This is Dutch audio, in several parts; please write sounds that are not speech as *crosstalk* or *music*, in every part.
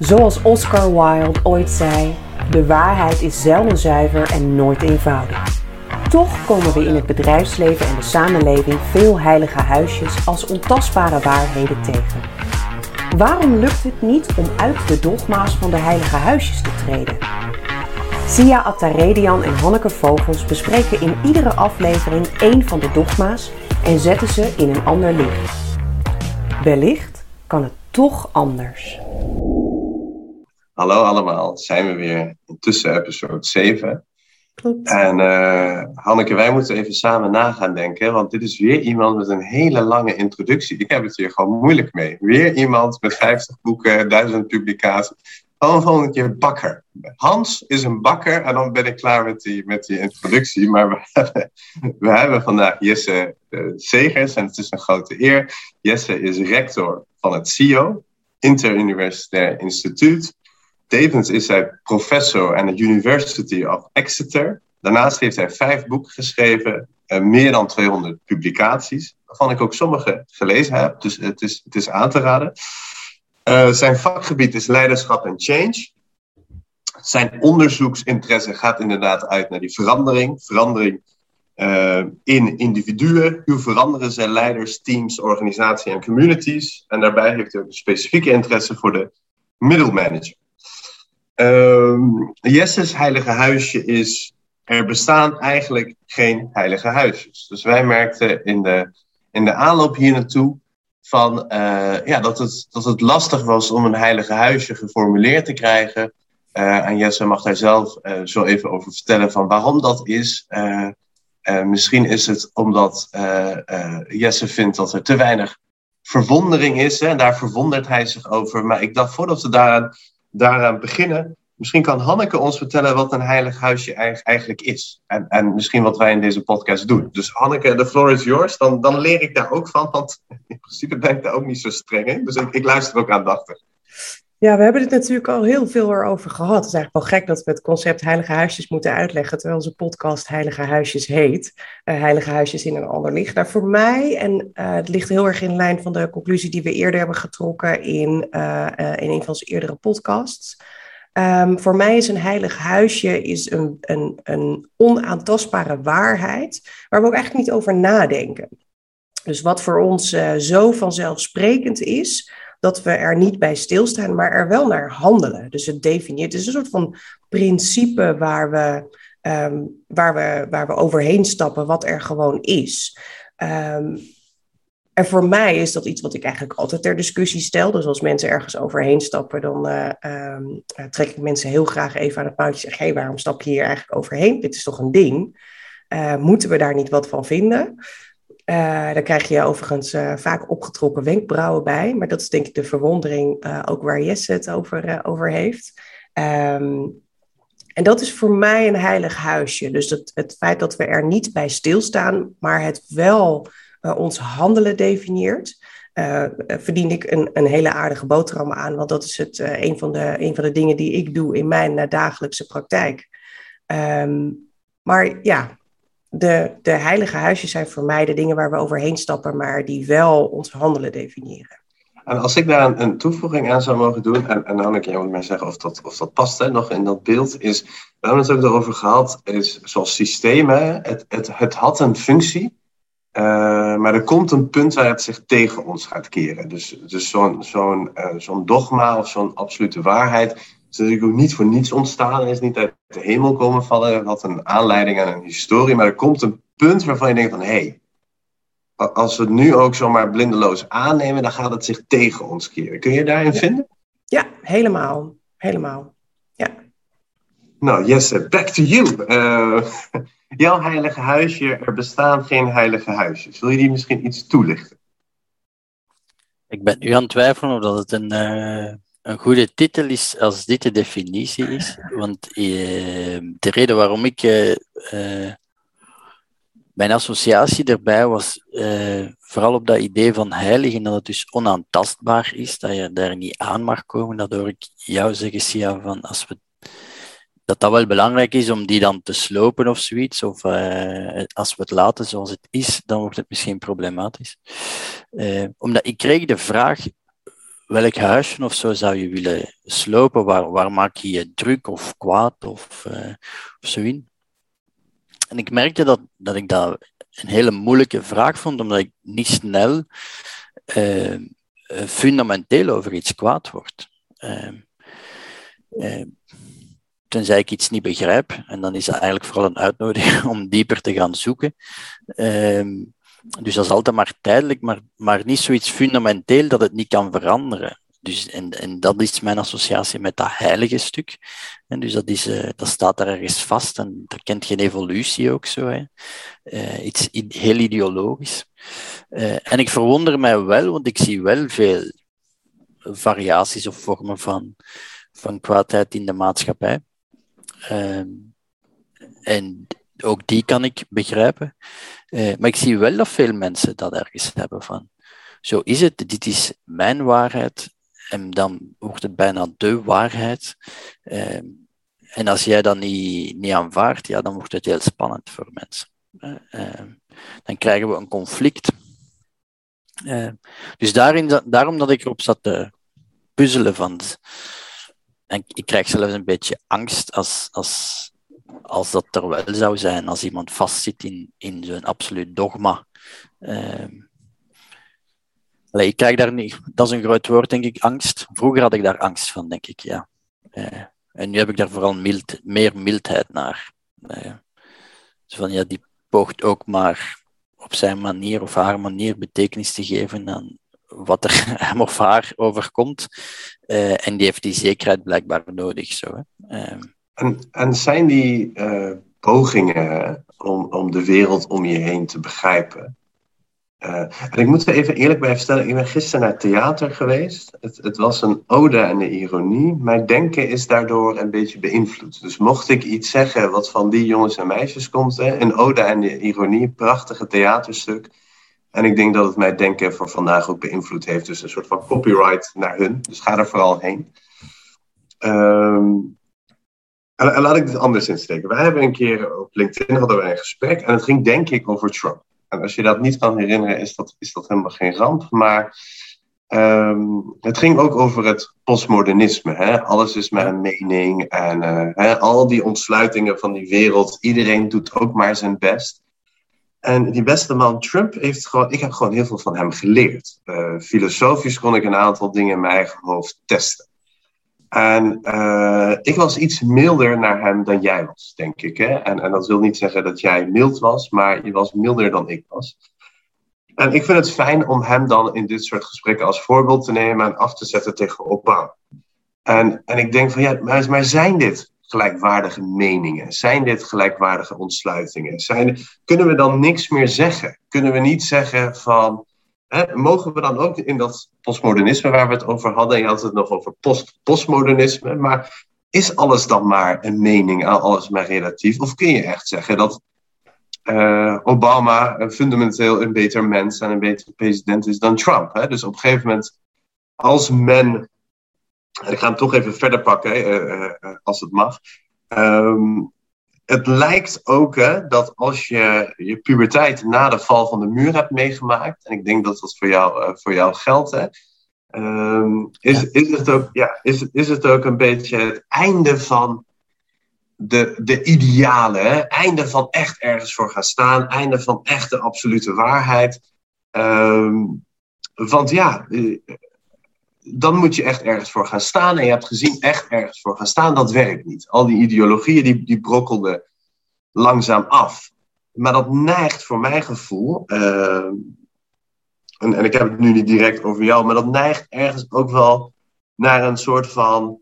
Zoals Oscar Wilde ooit zei: de waarheid is zelden zuiver en nooit eenvoudig. Toch komen we in het bedrijfsleven en de samenleving veel heilige huisjes als ontastbare waarheden tegen. Waarom lukt het niet om uit de dogma's van de heilige huisjes te treden? Sia Attaredian en Hanneke Vogels bespreken in iedere aflevering één van de dogma's en zetten ze in een ander licht. Wellicht kan het toch anders. Hallo allemaal, zijn we weer intussen episode 7. Klopt. En uh, Hanneke, wij moeten even samen na gaan denken, want dit is weer iemand met een hele lange introductie. Ik heb het hier gewoon moeilijk mee. Weer iemand met 50 boeken, 1000 publicaties. Gewoon volgende keer bakker. Hans is een bakker en dan ben ik klaar met die, met die introductie. Maar we *laughs* hebben, we hebben vandaag Jesse uh, Segers en het is een grote eer. Jesse is rector van het CIO, Interuniversitair Instituut. Tevens is hij professor aan de University of Exeter. Daarnaast heeft hij vijf boeken geschreven, uh, meer dan 200 publicaties, waarvan ik ook sommige gelezen heb, dus het is, het is aan te raden. Uh, zijn vakgebied is leiderschap en change. Zijn onderzoeksinteresse gaat inderdaad uit naar die verandering. Verandering uh, in individuen. Hoe veranderen ze leiders, teams, organisaties en communities? En daarbij heeft hij ook een specifieke interesse voor de middelmanager. Um, Jesse's heilige huisje is, er bestaan eigenlijk geen heilige huisjes. Dus wij merkten in de, in de aanloop hier naartoe van, uh, ja, dat, het, dat het lastig was om een heilige huisje geformuleerd te krijgen. Uh, en Jesse mag daar zelf uh, zo even over vertellen van waarom dat is. misschien is het omdat Jesse vindt dat er te weinig verwondering is. Hè, en daar verwondert hij zich over. Maar ik dacht, voordat we daaraan daaraan beginnen. Misschien kan Hanneke ons vertellen wat een heilig huisje eigenlijk is. En, en misschien wat wij in deze podcast doen. Dus Hanneke, de floor is yours. Dan, dan leer ik daar ook van. Want *laughs* in principe ben ik daar ook niet zo streng in. Dus ik, ik luister ook aandachtig. Ja, we hebben het natuurlijk al heel veel erover gehad. Het is eigenlijk wel gek dat we het concept heilige huisjes moeten uitleggen, terwijl onze podcast Heilige Huisjes heet. Uh, heilige Huisjes in een ander licht. Nou, voor mij, en uh, het ligt heel erg in lijn van de conclusie die we eerder hebben getrokken in, uh, in een van onze eerdere podcasts. Um, voor mij is een heilig huisje is een, een, een onaantastbare waarheid, waar we ook eigenlijk niet over nadenken. Dus wat voor ons zo vanzelfsprekend is, dat we er niet bij stilstaan, maar er wel naar handelen. Dus het definieert, het is een soort van principe waar we, um, waar we, waar we overheen stappen, wat er gewoon is. Um, en voor mij is dat iets wat ik eigenlijk altijd ter discussie stel. Dus als mensen ergens overheen stappen, dan uh, um, trek ik mensen heel graag even aan het en zeg: hé, hey, waarom stap je hier eigenlijk overheen? Dit is toch een ding? Uh, moeten we daar niet wat van vinden? Uh, daar krijg je overigens uh, vaak opgetrokken wenkbrauwen bij. Maar dat is denk ik de verwondering uh, ook waar Jesse het over, over heeft. Um, en dat is voor mij een heilig huisje. Dus het, het feit dat we er niet bij stilstaan, maar het wel ons handelen definieert. verdien ik een, een hele aardige boterham aan, want dat is het, een, van de, een van de dingen die ik doe in mijn dagelijkse praktijk. Um, maar ja, de, de heilige huisjes zijn voor mij de dingen waar we overheen stappen, maar die wel ons handelen definiëren. En als ik daar een, een toevoeging aan zou mogen doen, en, en dan kan moet maar zeggen of dat, of dat past hè, nog in dat beeld, is, we hebben het ook erover gehad, is zoals systemen, het, het, het had een functie, uh, maar er komt een punt waar het zich tegen ons gaat keren. Dus, dus zo'n zo'n uh, zo'n dogma of zo'n absolute waarheid is natuurlijk ook niet voor niets ontstaan. Het is niet uit de hemel komen vallen. Het had een aanleiding aan een historie. Maar er komt een punt waarvan je denkt van... hé, hey, als we het nu ook zomaar blindeloos aannemen... dan gaat het zich tegen ons keren. Kun je daarin ja. vinden? Ja, helemaal. Helemaal. Ja. Nou, Jesse, back to you. Uh, *laughs* jouw heilige huisje, er bestaan geen heilige huisjes. Wil je die misschien iets toelichten? Ik ben nu aan het twijfelen of dat het een... Uh een goede titel is als dit de definitie is. Want eh, de reden waarom ik eh, eh, mijn associatie erbij was eh, vooral op dat idee van heilig en dat het dus onaantastbaar is, dat je daar niet aan mag komen. Dat hoor ik jou zeggen, Sia, van als we, dat dat wel belangrijk is om die dan te slopen of zoiets. Of als we het laten zoals het is, dan wordt het misschien problematisch. Omdat ik kreeg de vraag welk huisje of zo zou je willen slopen? Waar, waar maak je je druk of kwaad of, uh, of zo in? En ik merkte dat, dat ik dat een hele moeilijke vraag vond, omdat ik niet snel uh, fundamenteel over iets kwaad word. Uh, tenzij ik iets niet begrijp, en dan is het eigenlijk vooral een uitnodiging *laughs* om dieper te gaan zoeken. Ehm, dus dat is altijd maar tijdelijk, maar, maar niet zoiets fundamenteel dat het niet kan veranderen. Dus, en, en dat is mijn associatie met dat heilige stuk. En dus dat, is, uh, dat staat daar ergens vast en dat kent geen evolutie ook zo. Hè. Uh, iets heel ideologisch. Uh, en ik verwonder mij wel, want ik zie wel veel variaties of vormen van, van kwaadheid in de maatschappij. Ehm, en ook die kan ik begrijpen. Uh, maar ik zie wel dat veel mensen dat ergens hebben van. Zo is het, dit is mijn waarheid. En dan wordt het bijna de waarheid. Uh, en als jij dat niet, niet aanvaardt, ja, dan wordt het heel spannend voor mensen. Uh, dan krijgen we een conflict. dus daarin, daarom dat ik erop zat te puzzelen van. En ik krijg zelfs een beetje angst als, als, als dat er wel zou zijn, als iemand vastzit in, in zo'n absoluut dogma. Uh, ik krijg daar niet, dat is een groot woord, denk ik, angst. Vroeger had ik daar angst van, denk ik, ja. Uh, en nu heb ik daar vooral mild, meer mildheid naar. Dus van, ja, die poogt ook maar op zijn manier of haar manier betekenis te geven aan wat er *laughs* hem of haar overkomt. Uh, en die heeft die zekerheid blijkbaar nodig. Zo, hè. En, en zijn die uh, pogingen om, om de wereld om je heen te begrijpen? Uh, en ik moet er even eerlijk bij vertellen, ik ben gisteren naar theater geweest. Het, het was een ode aan de ironie. Mijn denken is daardoor een beetje beïnvloed. Dus mocht ik iets zeggen wat van die jongens en meisjes komt, hè, een ode aan de ironie, prachtige theaterstuk. En ik denk dat het mijn denken voor vandaag ook beïnvloed heeft. Dus een soort van copyright naar hun. Dus ga er vooral heen. Um, laat ik dit anders insteken. Wij hebben een keer op LinkedIn hadden wij een gesprek en het ging denk ik over Trump. En als je dat niet kan herinneren, is dat, is dat helemaal geen ramp. Maar um, het ging ook over het postmodernisme. Hè? Alles is maar een mening en uh, hè, al die ontsluitingen van die wereld. Iedereen doet ook maar zijn best. En die beste man Trump heeft gewoon, ik heb gewoon heel veel van hem geleerd. Uh, filosofisch kon ik een aantal dingen in mijn eigen hoofd testen. En uh, ik was iets milder naar hem dan jij was, denk ik. Hè? En, en dat wil niet zeggen dat jij mild was, maar je was milder dan ik was. En ik vind het fijn om hem dan in dit soort gesprekken als voorbeeld te nemen en af te zetten tegen Obama. En, en ik denk van ja, maar, maar zijn dit gelijkwaardige meningen? Zijn dit gelijkwaardige ontsluitingen? Zijn, kunnen we dan niks meer zeggen? Kunnen we niet zeggen van mogen we dan ook in dat postmodernisme waar we het over hadden, en je had het nog over post postmodernisme, maar is alles dan maar een mening, alles maar relatief? Of kun je echt zeggen dat uh, Obama fundamenteel een beter mens en een betere president is dan Trump? Dus op een gegeven moment, als men, en ik ga hem toch even verder pakken, uh, uh, als het mag. Um, het lijkt ook hè, dat als je je puberteit na de val van de muur hebt meegemaakt, en ik denk dat dat voor jou, uh, voor jou geldt, hè, um, is, is, het ook, ja, is, is het ook een beetje het einde van de, de idealen, hè? einde van echt ergens voor gaan staan, einde van echte absolute waarheid. Um, want ja, eh, dan moet je echt ergens voor gaan staan. En je hebt gezien, echt ergens voor gaan staan, dat werkt niet. Al die ideologieën die, die brokkelden langzaam af. Maar dat neigt voor mijn gevoel, uh, en, en ik heb het nu niet direct over jou, maar dat neigt ergens ook wel naar een soort van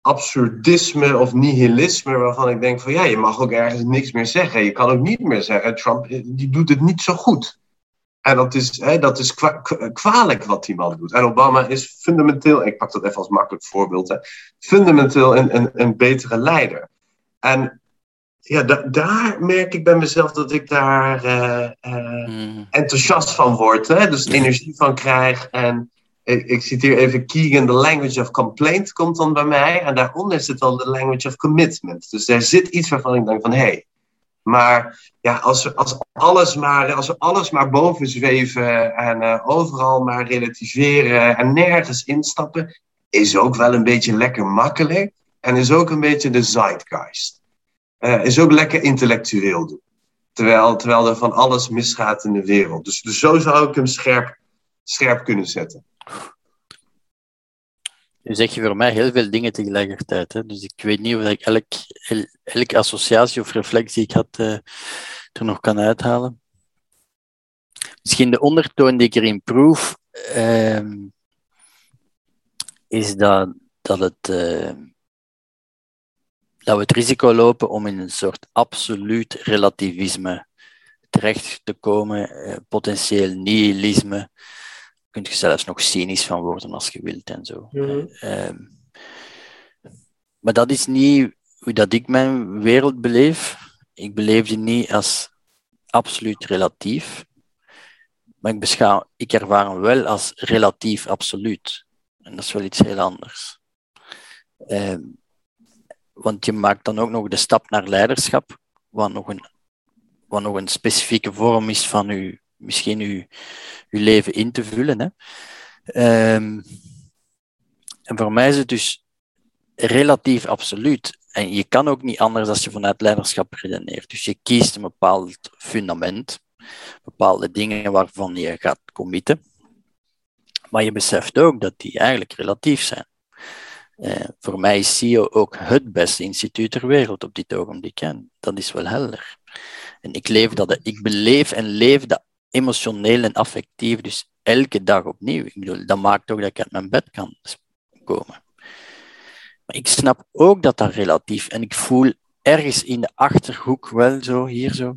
absurdisme of nihilisme, waarvan ik denk van ja, je mag ook ergens niks meer zeggen. Je kan ook niet meer zeggen, Trump die doet het niet zo goed. En dat is, hè, dat is kwa kwalijk wat die man doet. En Obama is fundamenteel, ik pak dat even als makkelijk voorbeeld, hè, fundamenteel een, een, een betere leider. En ja, da daar merk ik bij mezelf dat ik daar uh, uh, mm. enthousiast van word. Hè? Dus energie van krijg. En ik, ik citeer even Keegan, the language of complaint komt dan bij mij. En daaronder zit dan de language of commitment. Dus er zit iets waarvan ik denk van, hé, hey, Maar ja, als we, als alles maar, als we alles maar boven zweven en uh, overal maar relativeren en nergens instappen, is ook wel een beetje lekker makkelijk. En is ook een beetje de zeitgeist. Uh, is ook lekker intellectueel doen. Terwijl, terwijl er van alles misgaat in de wereld. Dus, dus zo zou ik hem scherp, scherp kunnen zetten. Nu zeg je voor mij heel veel dingen tegelijkertijd. Hè? Dus ik weet niet of ik elk, elke associatie of reflectie ik had uh, er nog kan uithalen. Misschien de ondertoon die ik erin proef, uh, is dat, dat, het, uh, dat we het risico lopen om in een soort absoluut relativisme terecht te komen, uh, potentieel nihilisme kunt je zelfs nog cynisch van worden als je wilt en zo. Mhm. Ehm, maar dat is niet hoe dat ik mijn wereld beleef. Ik beleef die niet als absoluut relatief, maar ik, beschouw, ik ervaar hem wel als relatief absoluut. En dat is wel iets heel anders. Ehm, want je maakt dan ook nog de stap naar leiderschap, wat nog een, wat nog een specifieke vorm is van je misschien uw, uw leven in te vullen. Hè. Um, en voor mij is het dus relatief absoluut. En je kan ook niet anders als je vanuit leiderschap redeneert. Dus je kiest een bepaald fundament, bepaalde dingen waarvan je gaat committen. Maar je beseft ook dat die eigenlijk relatief zijn. Uh, voor mij is CEO ook het beste instituut ter wereld op dit ogenblik. Hè. Dat is wel helder. En ik, leef dat, ik beleef en leef dat emotioneel en affectief, dus elke dag opnieuw. Ik bedoel, dat maakt ook dat ik uit mijn bed kan komen. Maar ik snap ook dat dat relatief, en ik voel ergens in de achterhoek wel zo, hier zo,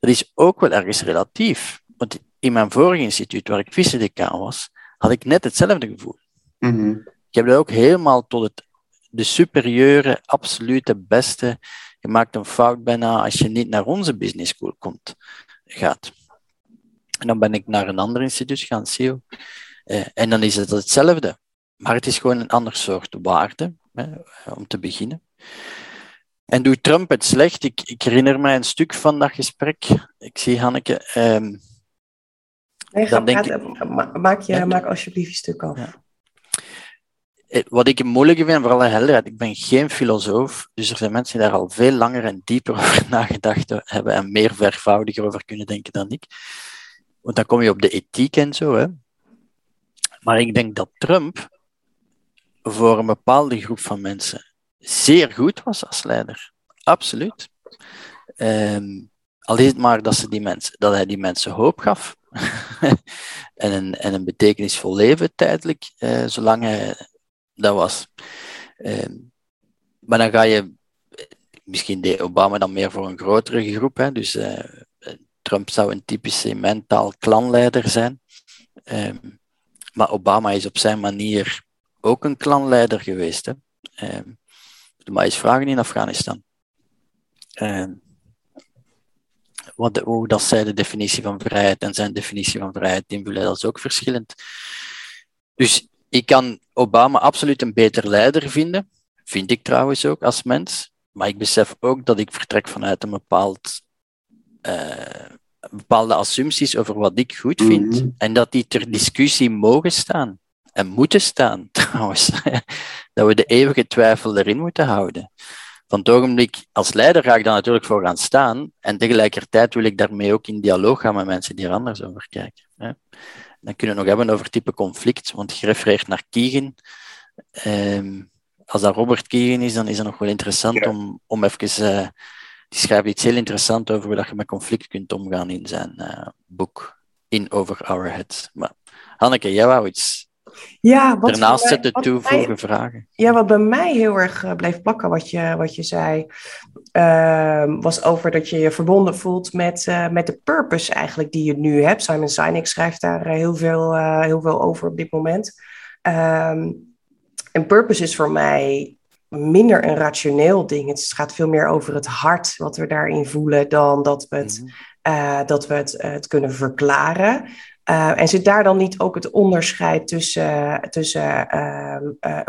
dat is ook wel ergens relatief. Want in mijn vorige instituut, waar ik vice-decaan was, had ik net hetzelfde gevoel. Mhm. Ik heb dat ook helemaal tot het, de superieure, absolute beste. Je maakt een fout bijna als je niet naar onze business school komt, gaat. En dan ben ik naar een ander instituut gaan, CEO. Uh, en dan is het hetzelfde. Maar het is gewoon een ander soort waarde, hè, om te beginnen. En doet Trump het slecht? Ik, ik, herinner mij een stuk van dat gesprek. Ik zie Hanneke. Um, nee, dan denk ik, maak, je, ja, maak alsjeblieft een stuk af. Ja. Eh, wat ik moeilijk vind, vooral de helderheid, ik ben geen filosoof, dus er zijn mensen die daar al veel langer en dieper over nagedacht hebben en meer vervoudiger over kunnen denken dan ik. Want dan kom je op de ethiek en zo. Hè. Maar ik denk dat Trump voor een bepaalde groep van mensen zeer goed was als leider. Absoluut. Um, al is het maar dat, ze die mensen, dat hij die mensen hoop gaf. *laughs* en, een, en een betekenisvol leven tijdelijk, uh, zolang hij dat was. Um, maar dan ga je, misschien deed Obama dan meer voor een grotere groep, hè, dus uh, Trump zou een typische mentaal klanleider zijn. Um, maar Obama is op zijn manier ook een klanleider geweest. Hè. Um, maar eens vragen in Afghanistan. Um, wat, hoe dat zij de definitie van vrijheid en zijn definitie van vrijheid invullen, dat is ook verschillend. Dus ik kan Obama absoluut een beter leider vinden. Vind ik trouwens ook als mens. Maar ik besef ook dat ik vertrek vanuit een bepaald uh, bepaalde assumpties over wat ik goed vind. Mhm. En dat die ter discussie mogen staan. En moeten staan, *laughs* trouwens. dat we de eeuwige twijfel erin moeten houden. Van het ogenblik, als leider ga ik daar natuurlijk voor gaan staan. En tegelijkertijd wil ik daarmee ook in dialoog gaan met mensen die er anders over kijken. Dan kunnen we nog hebben over type conflict, want je refereert naar Keegan. Ehm, als dat Robert Keegan is, dan is het nog wel interessant om, om even uh, die schrijft iets heel interessants over hoe je met conflict kunt omgaan in zijn uh, boek In Over Our Heads. Maar Hanneke, jij wou iets ja, wat daarnaast toevoegen vragen. Ja, wat bij mij heel erg uh, bleef plakken, wat je, wat je zei, uh, was over dat je je verbonden voelt met, uh, met de purpose eigenlijk die je nu hebt. Simon Sinek schrijft daar heel, veel, heel veel over op dit moment. Um, en purpose is voor mij minder een rationeel ding. Het gaat veel meer over het hart, wat we daarin voelen, dan dat we het, mhm. eh, dat we het, het kunnen verklaren. Uh, en zit daar dan niet ook het onderscheid tussen, tussen uh,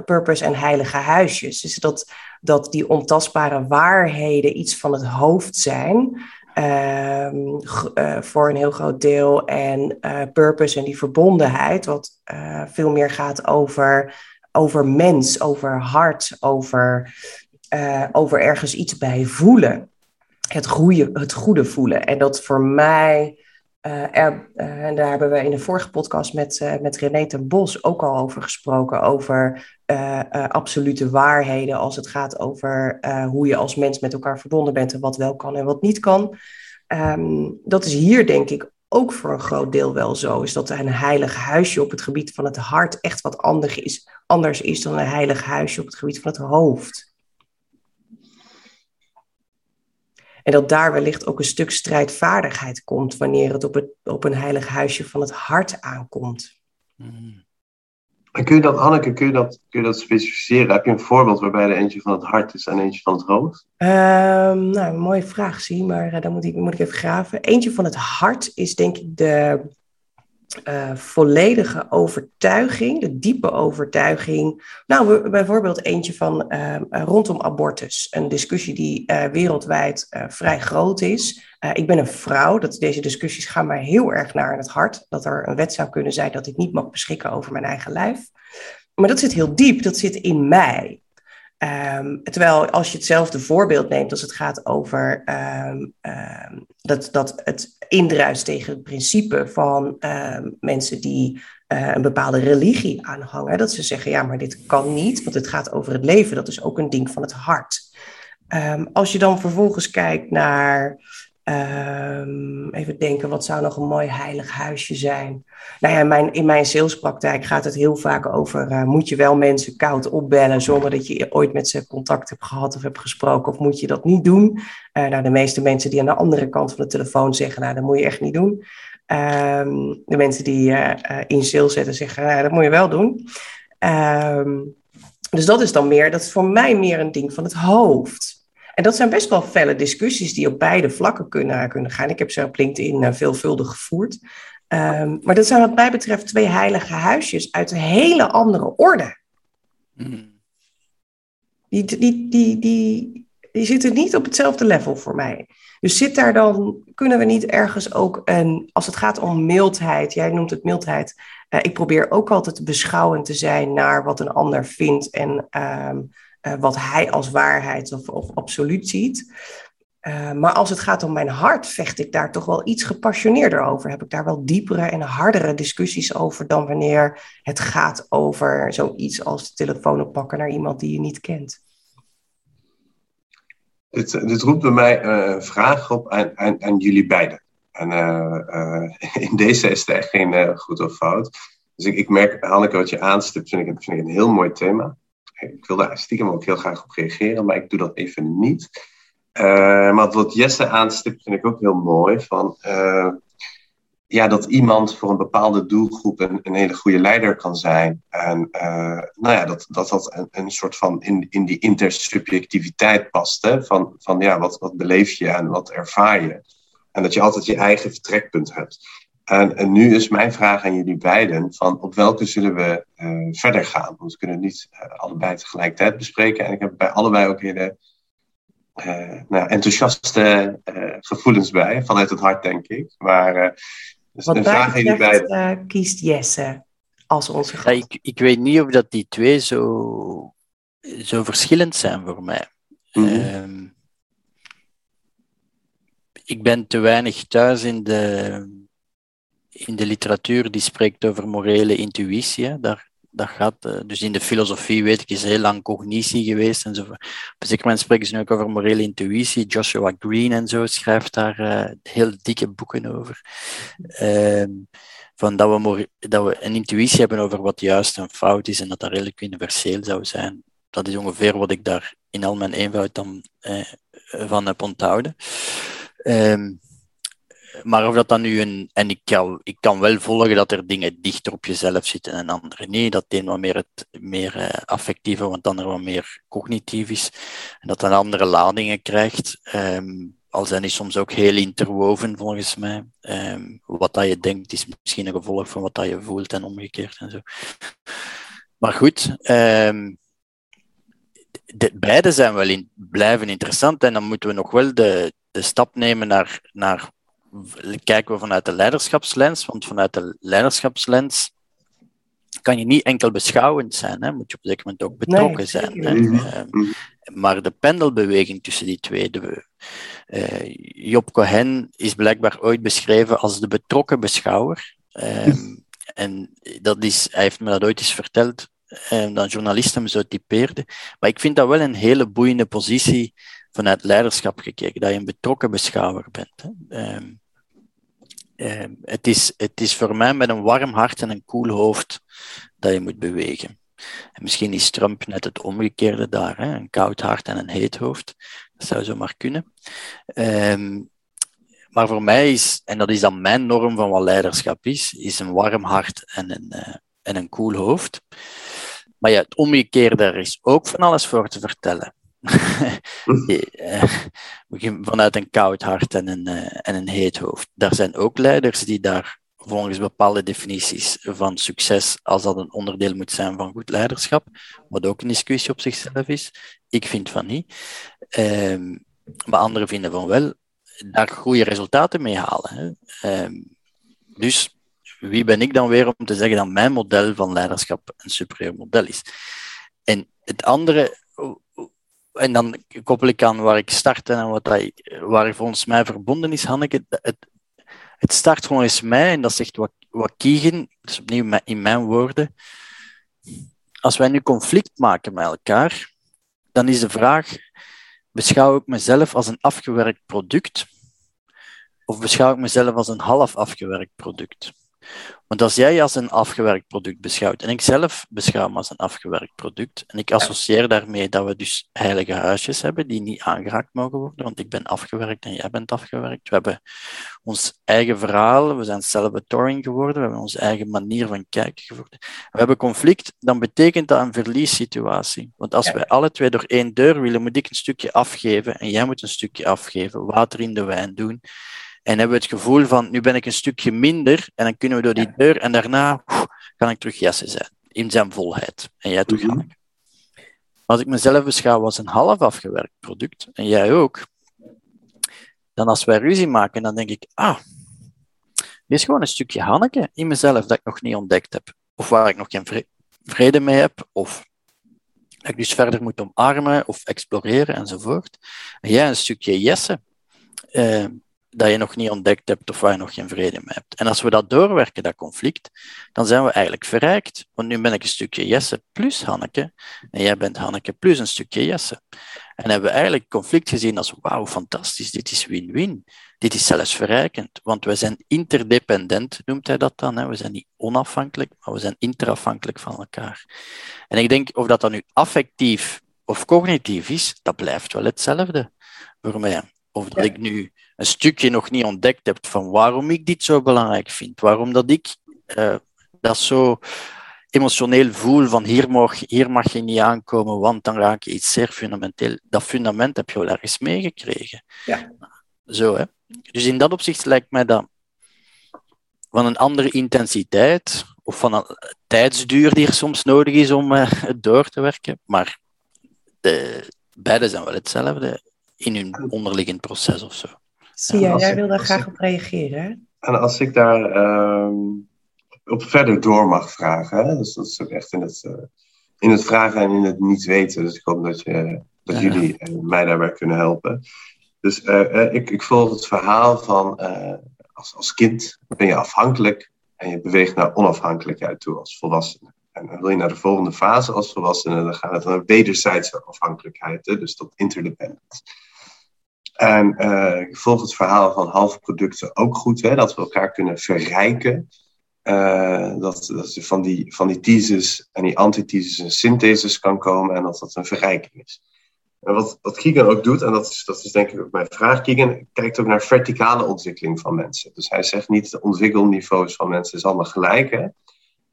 purpose en heilige huisjes? Dus dat, dat die ontastbare waarheden iets van het hoofd zijn, ehm, voor een heel groot deel, en purpose en die verbondenheid, wat veel meer gaat over, over mens, over hart, over, over ergens iets bij voelen. Het goede, het goede voelen. En dat voor mij er, uh, en daar hebben we in de vorige podcast met, met René ten Bos ook al over gesproken. Over absolute waarheden als het gaat over hoe je als mens met elkaar verbonden bent en wat wel kan en wat niet kan. Um, dat is hier denk ik ook voor een groot deel wel zo. Is dat een heilig huisje op het gebied van het hart echt wat anders is, anders is dan een heilig huisje op het gebied van het hoofd. En dat daar wellicht ook een stuk strijdvaardigheid komt wanneer het op, het, op een heilig huisje van het hart aankomt. En kun je dat, Hanneke, kun je dat, kun je dat specificeren? Heb je een voorbeeld waarbij er eentje van het hart is en eentje van het hoofd? Um, nou, mooie vraag, zie, maar uh, dan moet ik, moet ik even graven. Eentje van het hart is denk ik de uh, volledige overtuiging, de diepe overtuiging. Nou, bijvoorbeeld eentje van uh, rondom abortus. Een discussie die uh, wereldwijd vrij groot is. ik ben een vrouw, dat, deze discussies gaan mij heel erg naar het hart. Dat er een wet zou kunnen zijn dat ik niet mag beschikken over mijn eigen lijf. Maar dat zit heel diep, dat zit in mij. Um, terwijl als je hetzelfde voorbeeld neemt als het gaat over um, um, dat, dat het indruist tegen het principe van mensen die uh, een bepaalde religie aanhangen. Dat ze zeggen, ja, maar dit kan niet, want het gaat over het leven. Dat is ook een ding van het hart. als je dan vervolgens kijkt naar Um, even denken, wat zou nog een mooi heilig huisje zijn? Nou ja, in mijn, in mijn salespraktijk gaat het heel vaak over: uh, moet je wel mensen koud opbellen zonder dat je ooit met ze contact hebt gehad of hebt gesproken, of moet je dat niet doen? Uh, nou, de meeste mensen die aan de andere kant van de telefoon zeggen: Nou, dat moet je echt niet doen. Um, de mensen die uh, in sales zetten zeggen: nou, Dat moet je wel doen. Um, dus dat is dan meer, dat is voor mij meer een ding van het hoofd. En dat zijn best wel felle discussies die op beide vlakken kunnen, kunnen gaan. Ik heb ze op LinkedIn uh, veelvuldig gevoerd. Um, maar dat zijn wat mij betreft twee heilige huisjes uit een hele andere orde. Mm. Die, die, die, die, die zitten niet op hetzelfde level voor mij. Dus zit daar dan, kunnen we niet ergens ook een, als het gaat om mildheid, jij noemt het mildheid, uh, ik probeer ook altijd beschouwend te zijn naar wat een ander vindt en um, uh, wat hij als waarheid of, of absoluut ziet. Uh, maar als het gaat om mijn hart, vecht ik daar toch wel iets gepassioneerder over. Heb ik daar wel diepere en hardere discussies over dan wanneer het gaat over zoiets als de telefoon oppakken naar iemand die je niet kent. Dit, dit roept bij mij een vraag op aan, aan, aan jullie beiden. En *laughs* in deze is er echt geen goed of fout. Dus ik, ik merk, Hanneke, wat je aanstipt, vind ik, vind ik een heel mooi thema ik wil daar stiekem ook heel graag op reageren, maar ik doe dat even niet. Uh, maar wat Jesse aanstipt vind ik ook heel mooi. Van, uh, ja, dat iemand voor een bepaalde doelgroep een, hele goede leider kan zijn. En uh, nou ja, dat dat, dat een, een, soort van in, in die intersubjectiviteit past. Hè? Van, van ja, wat, wat beleef je en wat ervaar je? En dat je altijd je eigen vertrekpunt hebt. En, en, nu is mijn vraag aan jullie beiden: van op welke zullen we uh, verder gaan? Want we kunnen niet uh, allebei tegelijkertijd bespreken. En ik heb bij allebei ook hele uh, nou, enthousiaste gevoelens bij, vanuit het hart, denk ik. Maar dus Wat een vraag aan jullie beiden. kiest Jesse als onze ja, ik, ik, weet niet of dat die twee zo, zo verschillend zijn voor mij. Mm -hmm. ik ben te weinig thuis in de in de literatuur die spreekt over morele intuïtie. Daar, dat gaat, uh, dus in de filosofie weet ik, is heel lang cognitie geweest en zo. Op een zeker moment spreken ze nu ook over morele intuïtie. Joshua Green en zo schrijft daar uh, heel dikke boeken over. Uh, van dat, we dat we een intuïtie hebben over wat juist en fout is en dat dat redelijk universeel zou zijn. Dat is ongeveer wat ik daar in al mijn eenvoud dan eh, van heb onthouden. Ehm, maar of dat dan nu een. En ik kan, ik kan wel volgen dat er dingen dichter op jezelf zitten en andere niet. Dat een wat meer het meer uh, affectieve, want dan er wat meer cognitief is. En dat dan andere ladingen krijgt. Um, al zijn die soms ook heel interwoven volgens mij. Um, wat dat je denkt is misschien een gevolg van wat dat je voelt en omgekeerd en zo. Maar goed, de, beide zijn wel in, blijven interessant en dan moeten we nog wel de, de stap nemen naar, naar kijken we vanuit de leiderschapslens, want vanuit de leiderschapslens kan je niet enkel beschouwend zijn, hè? moet je op een zeker moment ook betrokken zijn. Hè? Ehm, maar de pendelbeweging tussen die twee, de, uh, Job Cohen is blijkbaar ooit beschreven als de betrokken beschouwer. Um, *laughs* en dat is, hij heeft me dat ooit eens verteld, um, dat journalisten hem zo typeerden. Maar ik vind dat wel een hele boeiende positie vanuit leiderschap gekeken, dat je een betrokken beschouwer bent. Hè? Uh, het, is, het is voor mij met een warm hart en een koel hoofd dat je moet bewegen. En misschien is Trump net het omgekeerde daar, hè? een koud hart en een heet hoofd. Dat zou zo maar kunnen. Um, maar voor mij is, en dat is dan mijn norm van wat leiderschap is, is een warm hart en een, uh, en een koel hoofd. Maar ja, het omgekeerde, er is ook van alles voor te vertellen. *laughs* Eh, vanuit een koud hart en een, uh, en een heet hoofd. Daar zijn ook leiders die daar volgens bepaalde definities van succes, als dat een onderdeel moet zijn van goed leiderschap, wat ook een discussie op zichzelf is. Ik vind van niet. Um, maar anderen vinden van wel. Daar goede resultaten mee halen. Hè. Um, dus wie ben ik dan weer om te zeggen dat mijn model van leiderschap een superieur model is? En het andere, en dan koppel ik aan waar ik start en wat dat, waar volgens mij verbonden is, Hanneke. Het, het start volgens mij, en dat zegt wat, wat Kiegen, dus opnieuw in mijn woorden. Als wij nu conflict maken met elkaar, dan is de vraag: beschouw ik mezelf als een afgewerkt product? Of beschouw ik mezelf als een half afgewerkt product? Want als jij als een afgewerkt product beschouwt, en ik zelf beschouw me als een afgewerkt product, en ik associeer daarmee dat we dus heilige huisjes hebben die niet aangeraakt mogen worden, want ik ben afgewerkt en jij bent afgewerkt. We hebben ons eigen verhaal, we zijn self-authoring geworden, we hebben onze eigen manier van kijken geworden. We hebben conflict, dan betekent dat een verliessituatie. Want als wij alle twee door één deur willen, moet ik een stukje afgeven en jij moet een stukje afgeven, water in de wijn doen. En hebben we het gevoel van, nu ben ik een stukje minder en dan kunnen we door die deur en daarna kan ik terug Jesse zijn. In zijn volheid. En jij terug mm Als ik mezelf beschouw als een half afgewerkt product, en jij ook, dan als wij ruzie maken, dan denk ik, ah, dit is gewoon een stukje Hanneke in mezelf dat ik nog niet ontdekt heb. Of waar ik nog geen vrede mee heb, of dat ik dus verder moet omarmen of exploreren enzovoort. En jij een stukje Jesse. Uh, dat je nog niet ontdekt hebt of waar je nog geen vrede mee hebt. En als we dat doorwerken, dat conflict, dan zijn we eigenlijk verrijkt. Want nu ben ik een stukje Jesse plus Hanneke en jij bent Hanneke plus een stukje Jesse. En hebben we eigenlijk conflict gezien als wauw, fantastisch, dit is win-win. Dit is zelfs verrijkend, want we zijn interdependent, noemt hij dat dan. Hè? We zijn niet onafhankelijk, maar we zijn interafhankelijk van elkaar. En ik denk, of dat dan nu affectief of cognitief is, dat blijft wel hetzelfde voor mij. Of dat ik nu een stukje nog niet ontdekt heb van waarom ik dit zo belangrijk vind. Waarom dat ik uh, dat zo emotioneel voel van hier mag, hier mag je niet aankomen, want dan raak je iets zeer fundamenteel. Dat fundament heb je wel ergens meegekregen. Ja. Zo, hè. Dus in dat opzicht lijkt mij dat van een andere intensiteit of van een tijdsduur die er soms nodig is om uh, het door te werken. Maar de, beide zijn wel hetzelfde in hun onderliggend proces of zo. Sia, jij wil daar graag op reageren. En als ik daar ehm, op verder door mag vragen, hè? Dus dat is ook echt in het, uh, in het vragen en in het niet weten. Dus ik hoop dat, je, dat jullie uh, mij daarbij kunnen helpen. Dus uh, ik, ik volg het verhaal van als, als kind ben je afhankelijk en je beweegt naar onafhankelijkheid toe als volwassene. En dan wil je naar de volgende fase als volwassene, dan gaat het naar wederzijdse afhankelijkheid, hè? dus tot interdependence. En uh, ik volg het verhaal van halve producten ook goed, hè, dat we elkaar kunnen verrijken. Uh, dat, dat van die, van die thesis en die antithesis een synthesis kan komen en dat dat een verrijking is. En wat, wat ook doet, en dat is, dat is denk ik ook mijn vraag, Keegan kijkt ook naar verticale ontwikkeling van mensen. Dus hij zegt niet de ontwikkelniveaus van mensen is allemaal gelijk. Hè?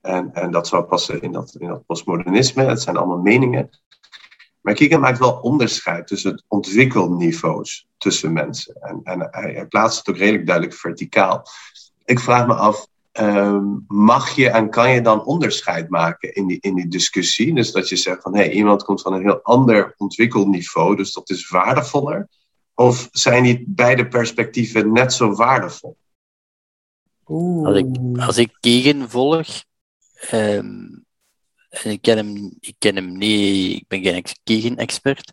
En, en dat zou passen in dat, in dat postmodernisme, het zijn allemaal meningen. Maar Kika maakt wel onderscheid tussen het ontwikkelniveaus tussen mensen. En, en hij, hij plaatst het ook redelijk duidelijk verticaal. Ik vraag me af, Ehm, mag je en kan je dan onderscheid maken in die, in die discussie? Dus dat je zegt van hé, hey, iemand komt van een heel ander ontwikkelniveau, dus dat is waardevoller. Of zijn die beide perspectieven net zo waardevol? Als ik, als ik volg, um, ik, ken hem, ik ken hem niet, ik ben geen Kegen-expert,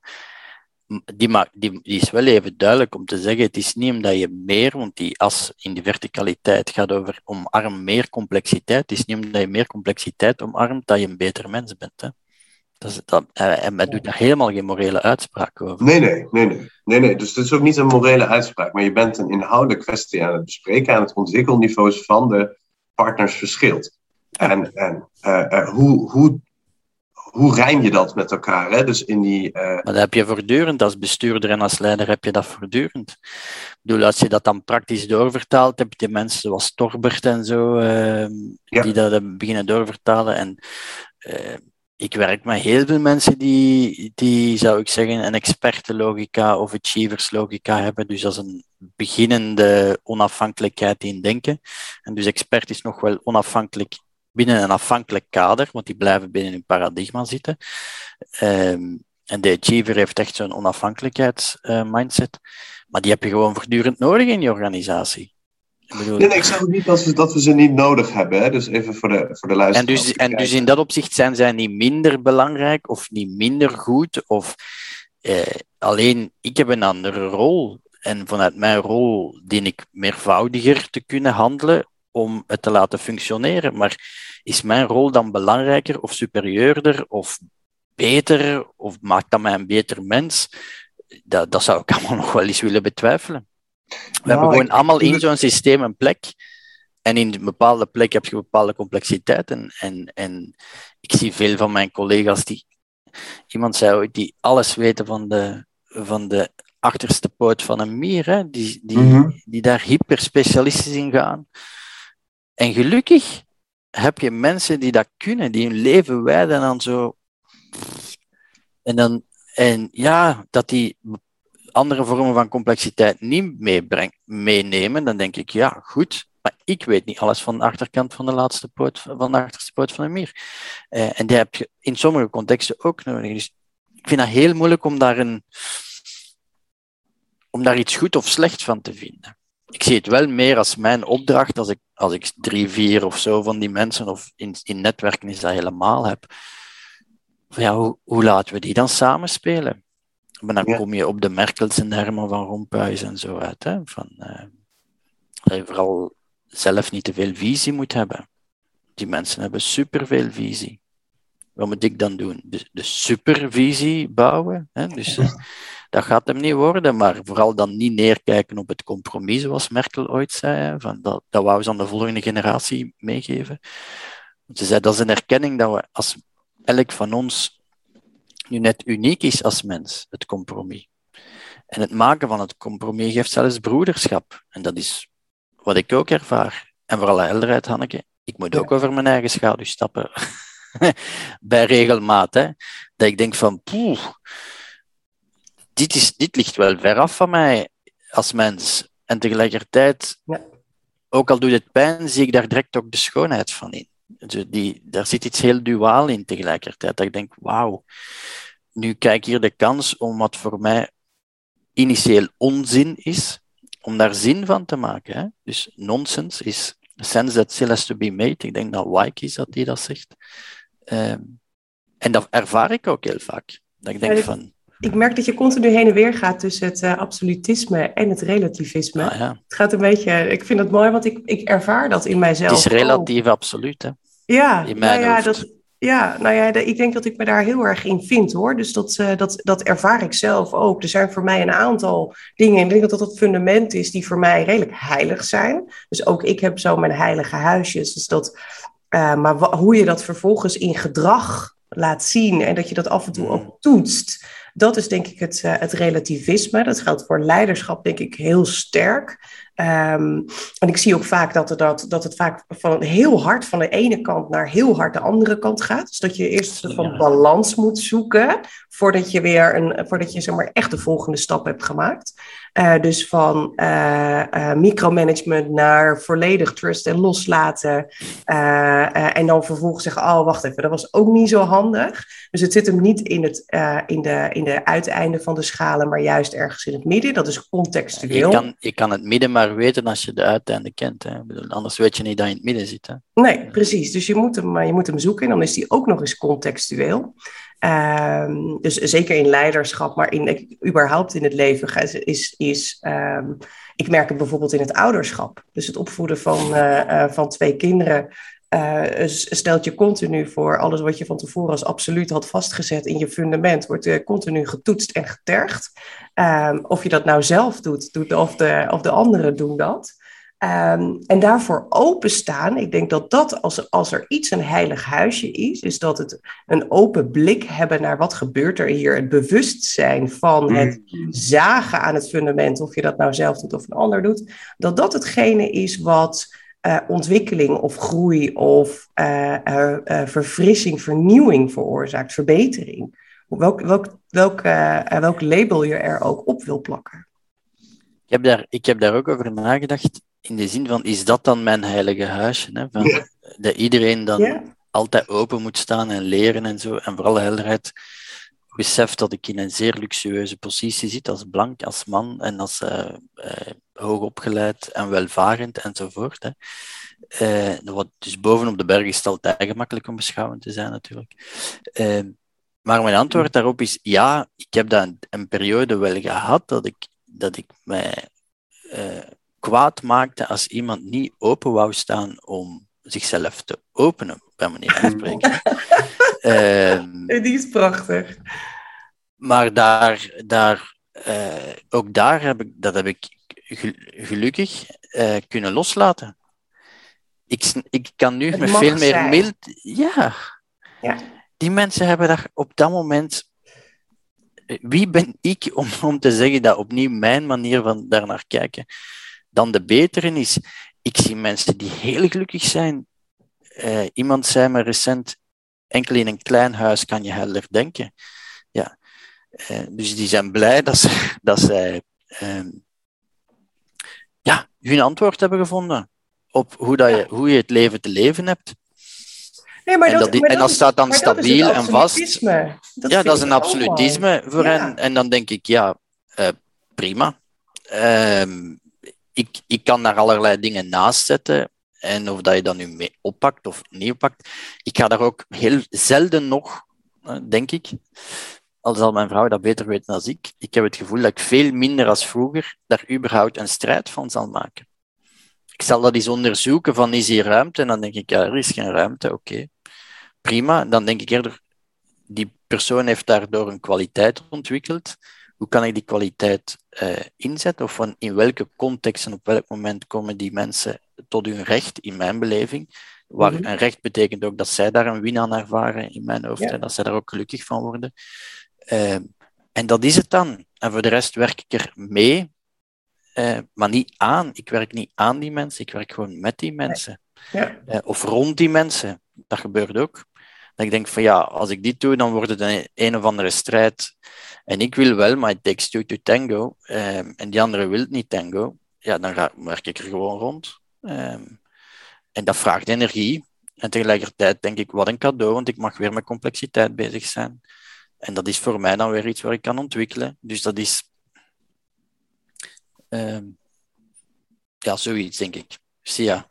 die, die, die, is wel even duidelijk om te zeggen, het is niet omdat je meer, want die as in de verticaliteit gaat over omarm meer complexiteit, het is niet omdat je meer complexiteit omarmt dat je een beter mens bent. Hè? Dat dat, en men doet daar helemaal geen morele uitspraak over. Nee, nee, nee, nee, nee, nee. Dus het is ook niet een morele uitspraak, maar je bent een inhoudelijke kwestie aan het bespreken aan het ontwikkelniveaus van de partners verschilt. En, en uh, uh, hoe, hoe hoe rijm je dat met elkaar? Hè? Dus in die, uh... Maar dat heb je voortdurend. Als bestuurder en als leider heb je dat voortdurend. Ik bedoel, als je dat dan praktisch doorvertaalt, heb je die mensen zoals Torbert en zo, uh, ja. die dat beginnen doorvertalen. En uh, ik werk met heel veel mensen die, die, zou ik zeggen, een expertenlogica of achieverslogica hebben. Dus dat is een beginnende onafhankelijkheid in denken. En dus expert is nog wel onafhankelijk binnen een afhankelijk kader, want die blijven binnen een paradigma zitten. Um, en de achiever heeft echt zo'n onafhankelijkheidsmindset. Maar die heb je gewoon voortdurend nodig in je organisatie. Ik bedoel... Nee, nee, ik zeg niet dat we, dat we ze niet nodig hebben. Hè? Dus even voor de, voor de luisteraars. En dus, en dus in dat opzicht zijn zij niet minder belangrijk of niet minder goed. Of, eh, alleen, ik heb een andere rol. En vanuit mijn rol dien ik meervoudiger te kunnen handelen om het te laten functioneren. Maar is mijn rol dan belangrijker of superieurder of beter of maakt dat mij een beter mens? Dat, dat zou ik *laughs* allemaal nog wel eens willen betwijfelen. We nou, hebben gewoon allemaal in zo'n systeem een plek. En in een bepaalde plek heb je een bepaalde complexiteit. En, en, en ik zie veel van mijn collega's die. Iemand zei ooit, die alles weten van de, van de achterste poot van een mier, hè? Die, die, mm -hmm. die daar hyperspecialistisch in gaan. En gelukkig heb je mensen die dat kunnen, die hun leven wijden aan zo. En, dan, en ja, dat die andere vormen van complexiteit niet meebreng, meenemen, dan denk ik, ja, goed, maar ik weet niet alles van de achterkant van de laatste poot, van de achterste poot van de mier. Uh, en die heb je in sommige contexten ook nodig. Dus ik vind dat heel moeilijk om daar, een, om daar iets goed of slecht van te vinden ik zie het wel meer als mijn opdracht als ik, als ik drie, vier of zo van die mensen, of in, in netwerken is dat helemaal heb. Ja, hoe, hoe laten we die dan samenspelen? Maar dan kom je op de Merkels en Herman van Rompuy en zo uit. Hè? Van, uh, dat je vooral zelf niet te veel visie moet hebben. Die mensen hebben superveel visie. Wat moet ik dan doen? De, de supervisie bouwen. Hè? Dus, uh, *laughs* dat gaat hem niet worden, maar vooral dan niet neerkijken op het compromis, zoals Merkel ooit zei. Van dat, dat wou ze aan de volgende generatie meegeven. Ze zei dat is een erkenning dat we als elk van ons nu net uniek is als mens, het compromis. En het maken van het compromis geeft zelfs broederschap. En dat is wat ik ook ervaar. En voor alle helderheid, Hanneke, ik moet ook over mijn eigen schaduw stappen. *laughs* Bij regelmaat. Hè? Dat ik denk van, poeh, dit, is, dit ligt wel ver af van mij als mens. En tegelijkertijd, ja. ook al doet het pijn, zie ik daar direct ook de schoonheid van in. Dus die, daar zit iets heel duaal in tegelijkertijd. Dat ik denk, wauw, nu kijk hier de kans om wat voor mij initieel onzin is, om daar zin van te maken. Hè? Dus nonsens is sense that still has to be made. Ik denk dat Wyke is dat die dat zegt. Um, en dat ervaar ik ook heel vaak. Dat ik denk van, ik merk dat je continu heen en weer gaat tussen het uh, absolutisme en het relativisme. Ah, ja. Het gaat een beetje, ik vind het mooi, want ik, ik ervaar dat in mijzelf. Het is relatief oh. absoluut, hè? Ja, in mijn nou ja, dat, ja, nou ja, ik denk dat ik me daar heel erg in vind hoor. Dus dat, uh, dat, dat ervaar ik zelf ook. Er zijn voor mij een aantal dingen. En ik denk dat dat het fundament is die voor mij redelijk heilig zijn. Dus ook ik heb zo mijn heilige huisjes. Dus dat, uh, maar hoe je dat vervolgens in gedrag laat zien en dat je dat af en toe ook mm. toetst. Dat is denk ik het, uh, het relativisme. Dat geldt voor leiderschap denk ik heel sterk. Ehm, en ik zie ook vaak dat, er dat, dat het vaak van heel hard van de ene kant naar heel hard de andere kant gaat. Dus dat je eerst een van balans moet zoeken voordat je weer een, voordat je zeg maar, echt de volgende stap hebt gemaakt. Uh, dus van uh, uh, micromanagement naar volledig trust en loslaten. en dan vervolgens zeggen, oh wacht even, dat was ook niet zo handig. Dus het zit hem niet in, het, in, de, in de uiteinden van de schalen, maar juist ergens in het midden. Dat is contextueel. Je kan, je kan het midden maar weten als je de uiteinden kent. Hè? Bedoel, anders weet je niet dat je in het midden zit. Hè? Nee, precies. Dus je moet, hem, je moet hem zoeken en dan is die ook nog eens contextueel. Um, dus zeker in leiderschap, maar in, überhaupt in het leven is, is um, ik merk het bijvoorbeeld in het ouderschap. Dus het opvoeden van, uh, uh, van twee kinderen uh, stelt je continu voor alles wat je van tevoren als absoluut had vastgezet in je fundament, wordt continu getoetst en getergd. Um, of je dat nou zelf doet, doet of, de, of de anderen doen dat. Um, en daarvoor openstaan, ik denk dat dat als, als er iets een heilig huisje is, is dat het een open blik hebben naar wat gebeurt er hier. Het bewustzijn van het mm. zagen aan het fundament, of je dat nou zelf doet of een ander doet, dat dat hetgene is wat uh, ontwikkeling of groei of uh, uh, verfrissing, vernieuwing veroorzaakt, verbetering. Welk, welk, welk, welk label je er ook op wil plakken. Ik heb, daar, ik heb daar ook over nagedacht in de zin van, is dat dan mijn heilige huisje? Hè? Van, Dat iedereen dan altijd open moet staan en leren en zo. En vooral helderheid besef dat ik in een zeer luxueuze positie zit als blank, als man en als uh, uh, hoogopgeleid en welvarend enzovoort. Hè. Uh, wat dus bovenop de berg is het altijd gemakkelijk om beschouwend te zijn natuurlijk. maar mijn antwoord daarop is ja, ik heb dat een, een periode wel gehad dat ik, dat ik mij kwaad maakte als iemand niet open wou staan om zichzelf te openen, bij manier van spreken. *laughs* uh, Die is prachtig. Maar daar, daar, uh, ook daar heb ik, dat heb ik gelukkig uh, kunnen loslaten. Ik, ik kan nu met veel meer mild. Ja. ja. Die mensen hebben daar op dat moment. Wie ben ik om, om te zeggen dat opnieuw mijn manier van daar naar kijken dan de betere is. Ik zie mensen die heel gelukkig zijn. Uh, iemand zei me recent, enkel in een klein huis kan je helder denken. Ja. Uh, dus die zijn blij dat, ze, *laughs* dat zij uh, ja, hun antwoord hebben gevonden op hoe, dat je, hoe je het leven te leven hebt. Nee, maar dat, en, dat, maar en dat staat dan stabiel en vast. Dat ja, dat is een absolutisme voor ja. hen. En dan denk ik, ja, uh, prima. Uh, ik, ik kan daar allerlei dingen naast zetten. En of dat je dat nu mee oppakt of niet oppakt. Ik ga daar ook heel zelden nog, eh, denk ik, al zal mijn vrouw dat beter weten dan ik, ik heb het gevoel dat ik veel minder als vroeger daar überhaupt een strijd van zal maken. Ik zal dat eens onderzoeken van is hier ruimte? En dan denk ik, ja, er is geen ruimte, oké. Prima. Dan denk ik eerder, die persoon heeft daardoor een kwaliteit ontwikkeld hoe kan ik die kwaliteit uh, inzetten? Of van in welke context en op welk moment komen die mensen tot hun recht, in mijn beleving? Waar mm een recht betekent ook dat zij daar een win aan ervaren in mijn hoofd, en dat zij daar ook gelukkig van worden. Uh, en dat is het dan. En voor de rest werk ik er mee, uh, maar niet aan. Ik werk niet aan die mensen, ik werk gewoon met die mensen. Ja. of rond die mensen. Dat gebeurt ook. Ik denk van ja, als ik dit doe, dan wordt het een, een of andere strijd en ik wil wel, maar it takes two to tango. Um, en die andere wil niet tango. Ja, dan ga, werk ik er gewoon rond. Um, en dat vraagt energie. En tegelijkertijd denk ik, wat een cadeau, want ik mag weer met complexiteit bezig zijn. En dat is voor mij dan weer iets waar ik kan ontwikkelen. Dus dat is... Um, ja, zoiets, denk ik. Sia.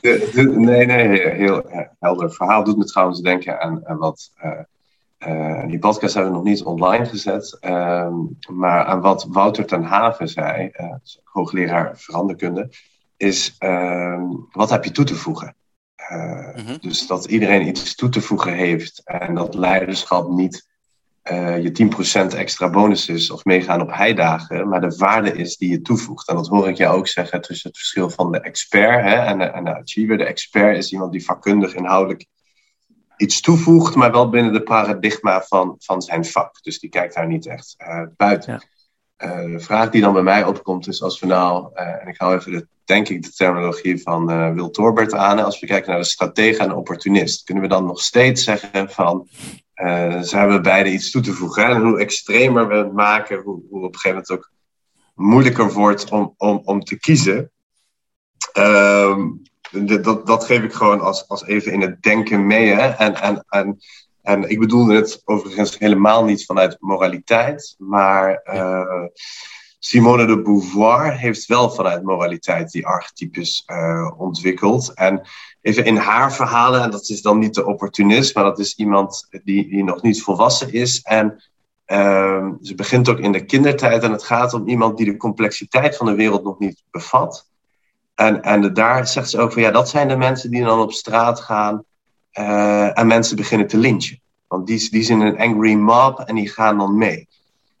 nee, nee, heel helder verhaal. Doet me trouwens denken aan, aan wat... Uh, uh, die podcast hebben we nog niet online gezet. Uh, maar aan wat Wouter ten Haven zei, uh, hoogleraar veranderkunde, is uh, wat heb je toe te voegen? Mm-hmm. Dus dat iedereen iets toe te voegen heeft en dat leiderschap niet je 10% extra bonus is of meegaan op heidagen, maar de waarde is die je toevoegt. En dat hoor ik jou ook zeggen tussen het verschil van de expert hè, en, de, en de achiever. De expert is iemand die vakkundig inhoudelijk iets toevoegt, maar wel binnen de paradigma van, van zijn vak. Dus die kijkt daar niet echt uh, buiten. de vraag die dan bij mij opkomt is als we nou, en ik hou even de, denk ik de terminologie van Wil Torbert aan, als we kijken naar de stratege en de opportunist, kunnen we dan nog steeds zeggen van ze hebben beide iets toe te voegen. En hoe extremer we het maken, hoe, hoe op een gegeven moment ook moeilijker wordt om, om, om te kiezen. Ehm, dat, dat geef ik gewoon als, als even in het denken mee. Hè? En, en, en, en ik bedoelde het overigens helemaal niet vanuit moraliteit, maar uh, Simone de Beauvoir heeft wel vanuit moraliteit die archetypes uh, ontwikkeld. En even in haar verhalen, en dat is dan niet de opportunist, maar dat is iemand die, die nog niet volwassen is. En uh, ze begint ook in de kindertijd en het gaat om iemand die de complexiteit van de wereld nog niet bevat. En, en daar zegt ze ook van ja, dat zijn de mensen die dan op straat gaan uh, en mensen beginnen te lynchen. Want die, die zijn een angry mob en die gaan dan mee.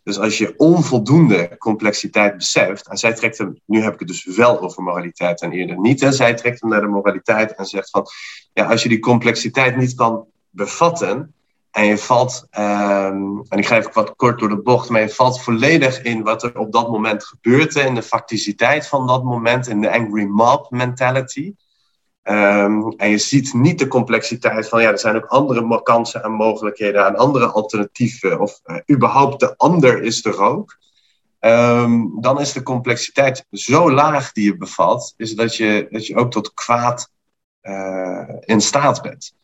Dus als je onvoldoende complexiteit beseft, en zij trekt hem, nu heb ik het dus wel over moraliteit en eerder niet, en zij trekt hem naar de moraliteit en zegt van, ja, als je die complexiteit niet kan bevatten, en je valt, um, en ik ga even wat kort door de bocht, maar je valt volledig in wat er op dat moment gebeurt, in de facticiteit van dat moment, in de angry mob mentality. Um, en je ziet niet de complexiteit van, ja, er zijn ook andere kansen en mogelijkheden en andere alternatieven, of uh, überhaupt de ander is er ook. Um, dan is de complexiteit zo laag die je bevat, is dat je, dat je ook tot kwaad uh, in staat bent.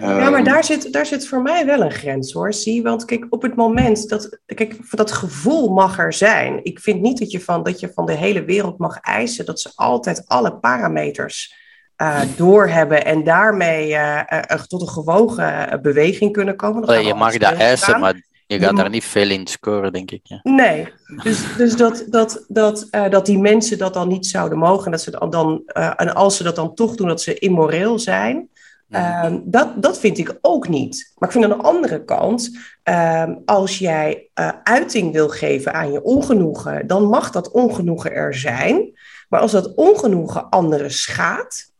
Ja, maar ehm, daar zit, daar zit voor mij wel een grens hoor. Zie, want kijk, op het moment dat. Kijk, dat gevoel mag er zijn. Ik vind niet dat je van, dat je van de hele wereld mag eisen dat ze altijd alle parameters uh, doorhebben en daarmee uh, uh, tot een gewogen beweging kunnen komen. Dat je mag dat eisen, maar je gaat daar niet veel in scoren, denk ik. Ja. Nee, dus, dus dat, dat, dat, dat die mensen dat dan niet zouden mogen en, dat ze dan, en als ze dat dan toch doen, dat ze immoreel zijn. Um, dat, dat vind ik ook niet. Maar ik vind aan de andere kant, um, als jij uiting wil geven aan je ongenoegen, dan mag dat ongenoegen er zijn. Maar als dat ongenoegen anderen schaadt,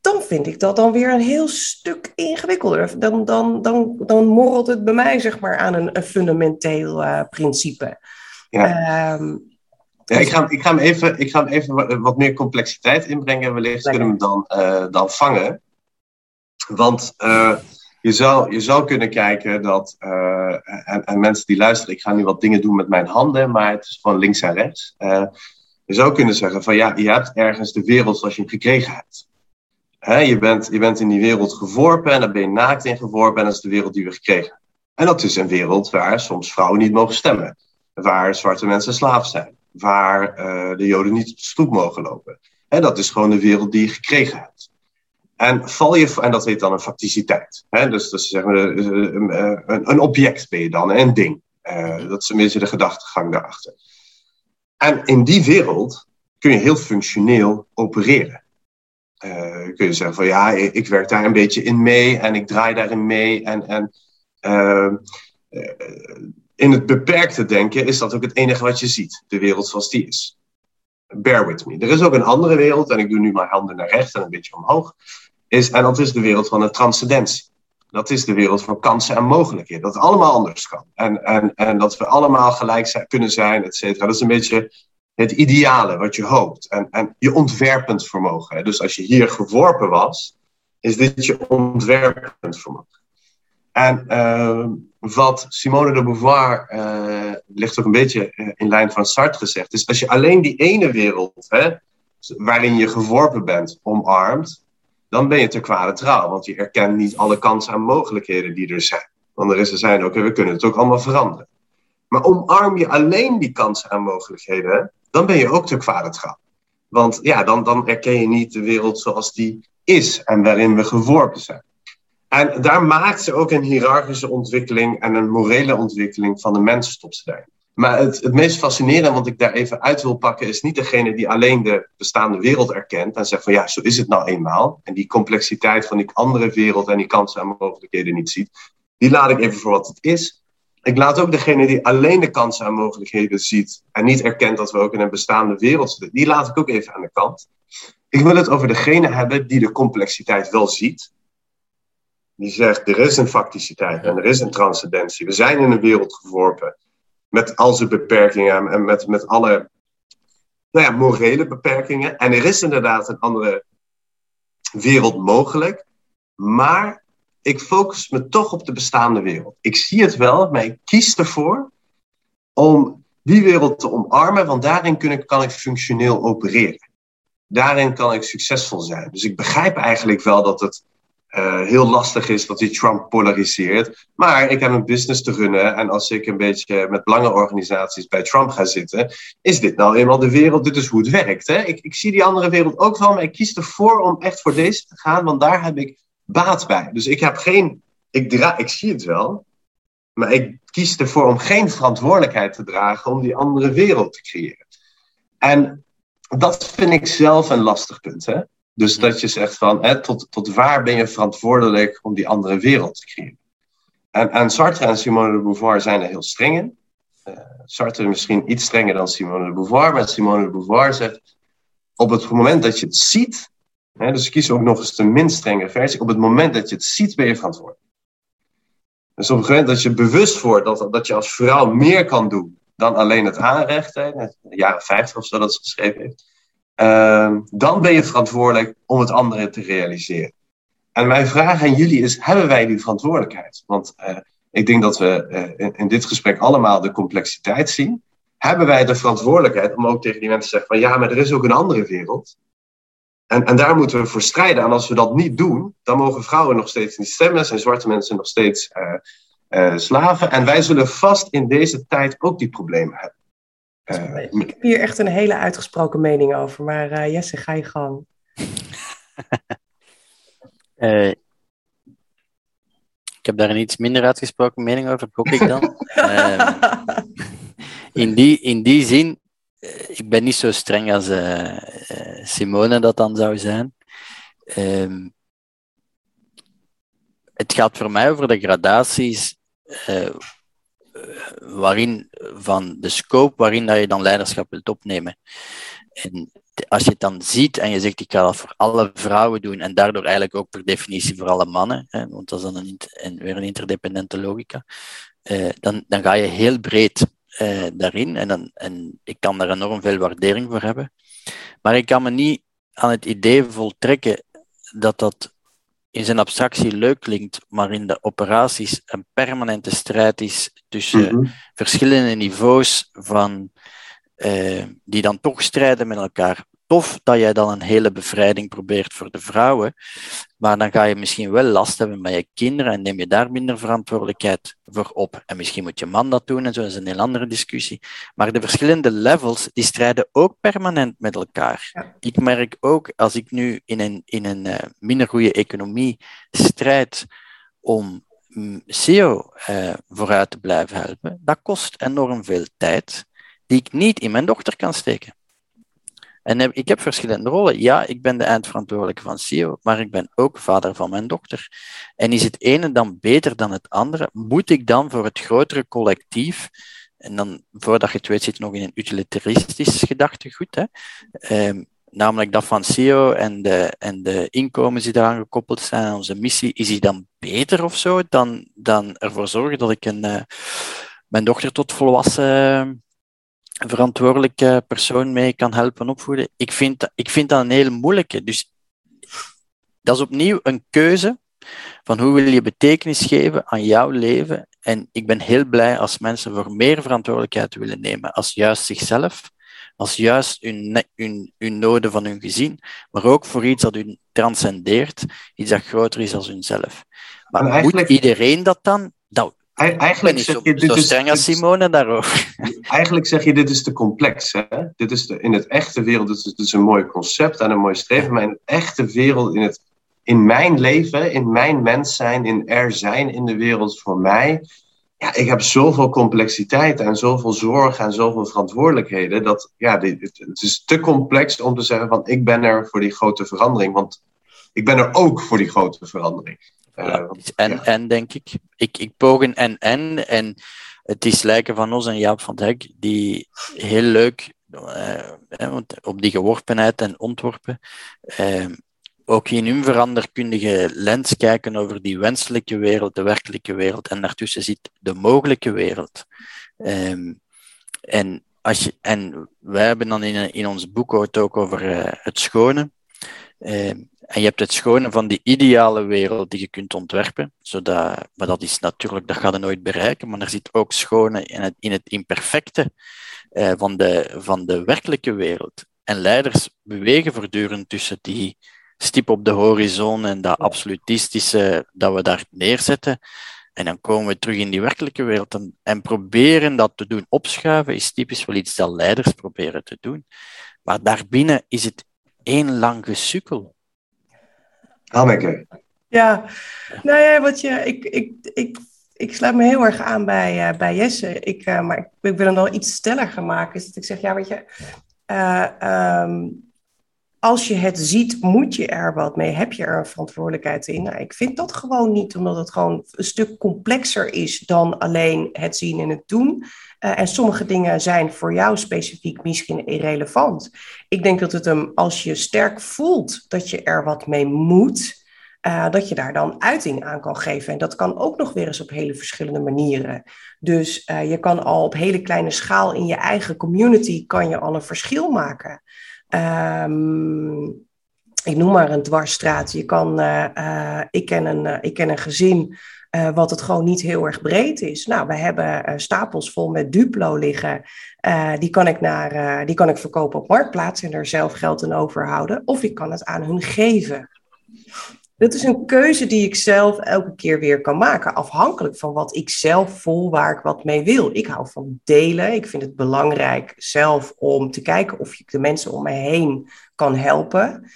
dan vind ik dat dan weer een heel stuk ingewikkelder. Dan, dan, dan, dan morrelt het bij mij zeg maar aan een, een fundamenteel uh, principe. Ja. Um, ja, ik, ga, ik, ga hem even, ik ga hem even wat meer complexiteit inbrengen. Wellicht kunnen we hem dan, uh, dan vangen. Want uh, je, zou, je zou kunnen kijken dat, uh, en, en, mensen die luisteren, ik ga nu wat dingen doen met mijn handen, maar het is gewoon links en rechts. Je zou kunnen zeggen van ja, je hebt ergens de wereld zoals je hem gekregen hebt. Je, bent, je bent in die wereld geworpen en daar ben je naakt in geworpen en dat is de wereld die we gekregen. En dat is een wereld waar soms vrouwen niet mogen stemmen. Waar zwarte mensen slaaf zijn. Waar de joden niet op de stoep mogen lopen. En dat is gewoon de wereld die je gekregen hebt. En val je, en dat heet dan een facticiteit. Dus, dus zeg maar, een, een, object ben je dan, een ding. Dat is beetje de gedachtegang daarachter. En in die wereld kun je heel functioneel opereren. Uh, kun je zeggen van ja, ik werk daar een beetje in mee en ik draai daarin mee. En, en uh, in het beperkte denken is dat ook het enige wat je ziet, de wereld zoals die is. Bear with me. Er is ook een andere wereld, en ik doe nu mijn handen naar rechts en een beetje omhoog is, en dat is de wereld van de transcendentie. Dat is de wereld van kansen en mogelijkheden. Dat het allemaal anders kan. En, en, en dat we allemaal gelijk zijn, kunnen zijn, et cetera. Dat is een beetje het ideale wat je hoopt. En, en je ontwerpend vermogen. Dus als je hier geworpen was, is dit je ontwerpend vermogen. En uh, wat Simone de Beauvoir, uh, ligt ook een beetje eh, in lijn van Sartre gezegd, is als je alleen die ene wereld, hè, waarin je geworpen bent, omarmt, dan ben je te kwade trouw. Want je erkent niet alle kansen en mogelijkheden die er zijn. Want er, is, er zijn ook, we kunnen het ook allemaal veranderen. Maar omarm je alleen die kansen en mogelijkheden, dan ben je ook te trouw. Want ja, dan, dan erken je niet de wereld zoals die is en waarin we geworpen zijn. En daar maakt ze ook een hiërarchische ontwikkeling en een morele ontwikkeling van de mensen daarin. Maar het, het meest fascinerende, wat ik daar even uit wil pakken, is niet degene die alleen de bestaande wereld erkent en zegt van ja, zo is het nou eenmaal. En die complexiteit van die andere wereld en die kansen en mogelijkheden niet ziet. Die laat ik even voor wat het is. Ik laat ook degene die alleen de kansen en mogelijkheden ziet en niet erkent dat we ook in een bestaande wereld zitten, die laat ik ook even aan de kant. Ik wil het over degene hebben die de complexiteit wel ziet. Die zegt, er is een facticiteit en er is een transcendentie. We zijn in een wereld geworpen met al zijn beperkingen en met, met alle nou ja, morele beperkingen. En er is inderdaad een andere wereld mogelijk. Maar ik focus me toch op de bestaande wereld. Ik zie het wel, maar ik kies ervoor om die wereld te omarmen, want daarin kun ik, kan ik functioneel opereren. Daarin kan ik succesvol zijn. Dus ik begrijp eigenlijk wel dat het uh, heel lastig is dat die Trump polariseert. Maar ik heb een business te runnen. En als ik een beetje met belangenorganisaties bij Trump ga zitten, is dit nou eenmaal de wereld. Dit is hoe het werkt. Hè? Ik, ik zie die andere wereld ook wel, maar ik kies ervoor om echt voor deze te gaan, want daar heb ik baat bij. Dus ik heb geen. Ik, dra ik zie het wel, maar ik kies ervoor om geen verantwoordelijkheid te dragen om die andere wereld te creëren. En dat vind ik zelf een lastig punt. Hè? Dus dat je zegt van, hè, tot, tot waar ben je verantwoordelijk om die andere wereld te creëren? En, en Sartre en Simone de Beauvoir zijn er heel streng in. Uh, Sartre misschien iets strenger dan Simone de Beauvoir, maar Simone de Beauvoir zegt, op het moment dat je het ziet, hè, dus kies ook nog eens de minst strenge versie, op het moment dat je het ziet ben je verantwoordelijk. Dus op het moment dat je bewust wordt dat, dat je als vrouw meer kan doen dan alleen het aanrechten, in de jaren 50 of zo dat ze geschreven heeft, Ehm, dan ben je verantwoordelijk om het andere te realiseren. En mijn vraag aan jullie is: hebben wij die verantwoordelijkheid? Want uh, ik denk dat we uh, in, in, dit gesprek allemaal de complexiteit zien. Hebben wij de verantwoordelijkheid om ook tegen die mensen te zeggen: van ja, maar er is ook een andere wereld. En, en daar moeten we voor strijden. En als we dat niet doen, dan mogen vrouwen nog steeds niet stemmen, zijn zwarte mensen nog steeds uh, slaven. En wij zullen vast in deze tijd ook die problemen hebben. Uh, ik heb hier echt een hele uitgesproken mening over, maar uh, Jesse, ga je gang. uh, *laughs* ik heb daar een iets minder uitgesproken mening over, gok ik dan. *laughs* Ehm, in, die, in die zin, ik ben niet zo streng als Simone dat dan zou zijn. Ehm, het gaat voor mij over de gradaties waarin, van de scope waarin dat je dan leiderschap wilt opnemen. En als je het dan ziet en je zegt ik ga dat voor alle vrouwen doen en daardoor eigenlijk ook per definitie voor alle mannen, hè, want dat is dan een, weer een interdependente logica, eh, dan, dan ga je heel breed eh, daarin en, dan, en ik kan daar enorm veel waardering voor hebben. Maar ik kan me niet aan het idee voltrekken dat dat in zijn abstractie leuk klinkt, maar in de operaties een permanente strijd is tussen mhm. verschillende niveaus van, uh, die dan toch strijden met elkaar tof dat jij dan een hele bevrijding probeert voor de vrouwen, maar dan ga je misschien wel last hebben met je kinderen en neem je daar minder verantwoordelijkheid voor op. En misschien moet je man dat doen en zo, dat is een heel andere discussie. Maar de verschillende levels, die strijden ook permanent met elkaar. Ik merk ook, als ik nu in een, in een uh, minder goede economie strijd om mm, SEO uh, vooruit te blijven helpen, dat kost enorm veel tijd die ik niet in mijn dochter kan steken. En ik heb verschillende rollen. Ja, ik ben de eindverantwoordelijke van CEO, maar ik ben ook vader van mijn dochter. En is het ene dan beter dan het andere? Moet ik dan voor het grotere collectief, en dan voordat je het weet zit nog in een utilitaristisch gedachtegoed, hè, eh, namelijk dat van CEO en de, en de inkomens die daaraan gekoppeld zijn aan onze missie, is die dan beter of zo dan, dan ervoor zorgen dat ik een, uh, mijn dochter tot volwassen verantwoordelijke persoon mee kan helpen opvoeden. Ik vind, ik vind dat een heel moeilijke. Dus dat is opnieuw een keuze van hoe wil je betekenis geven aan jouw leven. En ik ben heel blij als mensen voor meer verantwoordelijkheid willen nemen, als juist zichzelf, als juist hun, hun, hun noden van hun gezin, maar ook voor iets dat hun transcendeert, iets dat groter is dan hunzelf. Maar moet iedereen dat dan? Dat, Eigenlijk zeg je, dit is, streng als Simone daarover. Eigenlijk zeg je, dit is te complex. Hè? Dit is de, in het echte wereld, dit is, een mooi concept en een mooi streven, maar in het echte wereld, in, het, in mijn leven, in mijn mens zijn, in er zijn in de wereld voor mij, ja, ik heb zoveel complexiteit en zoveel zorg en zoveel verantwoordelijkheden, dat ja, dit, het is te complex om te zeggen van ik ben er voor die grote verandering, want ik ben er ook voor die grote verandering. Ja, en, en denk ik. ik. Ik poog een en en. En het is lijken van ons en Jaap van Dijk, die heel leuk, uh, op die geworpenheid en ontworpen, uh, ook in hun veranderkundige lens kijken over die wenselijke wereld, de werkelijke wereld, en daartussen zit de mogelijke wereld. Ehm, en, als je, en wij hebben dan in, in ons boek ook over het schone. En je hebt het schone van die ideale wereld die je kunt ontwerpen. Zodat, maar dat is natuurlijk, dat gaat je nooit bereiken. Maar er zit ook schone in het, in het imperfecte uh, van, de, van de werkelijke wereld. En leiders bewegen voortdurend tussen die stip op de horizon en dat absolutistische dat we daar neerzetten. En dan komen we terug in die werkelijke wereld en, en proberen dat te doen. Opschuiven is typisch wel iets dat leiders proberen te doen. Maar daarbinnen is het één lang gesukkel. Hanneke. Ja, nou ja, wat je, ik, ik, ik, ik sluit me heel erg aan bij, uh, bij Jesse. Ik, uh, maar ik, wil hem nog iets stelliger maken. Is dat ik zeg, ja, weet je, uh, um, als je het ziet, moet je er wat mee. Heb je er een verantwoordelijkheid in? Nou, ik vind dat gewoon niet, omdat het gewoon een stuk complexer is dan alleen het zien en het doen. Uh, en sommige dingen zijn voor jou specifiek misschien irrelevant. Ik denk dat het hem, als je sterk voelt dat je er wat mee moet, uh, dat je daar dan uiting aan kan geven. En dat kan ook nog weer eens op hele verschillende manieren. Dus uh, je kan al op hele kleine schaal in je eigen community kan je al een verschil maken. Um, ik noem maar een dwarsstraat. Je kan, ik, ken een, ik ken een gezin wat het gewoon niet heel erg breed is. Nou, we hebben stapels vol met Duplo liggen. die, kan ik naar, die kan ik verkopen op Marktplaats en er zelf geld in overhouden. Of ik kan het aan hun geven. Dat is een keuze die ik zelf elke keer weer kan maken, afhankelijk van wat ik zelf voel, waar ik wat mee wil. Ik hou van delen. Ik vind het belangrijk zelf om te kijken of ik de mensen om me heen kan helpen.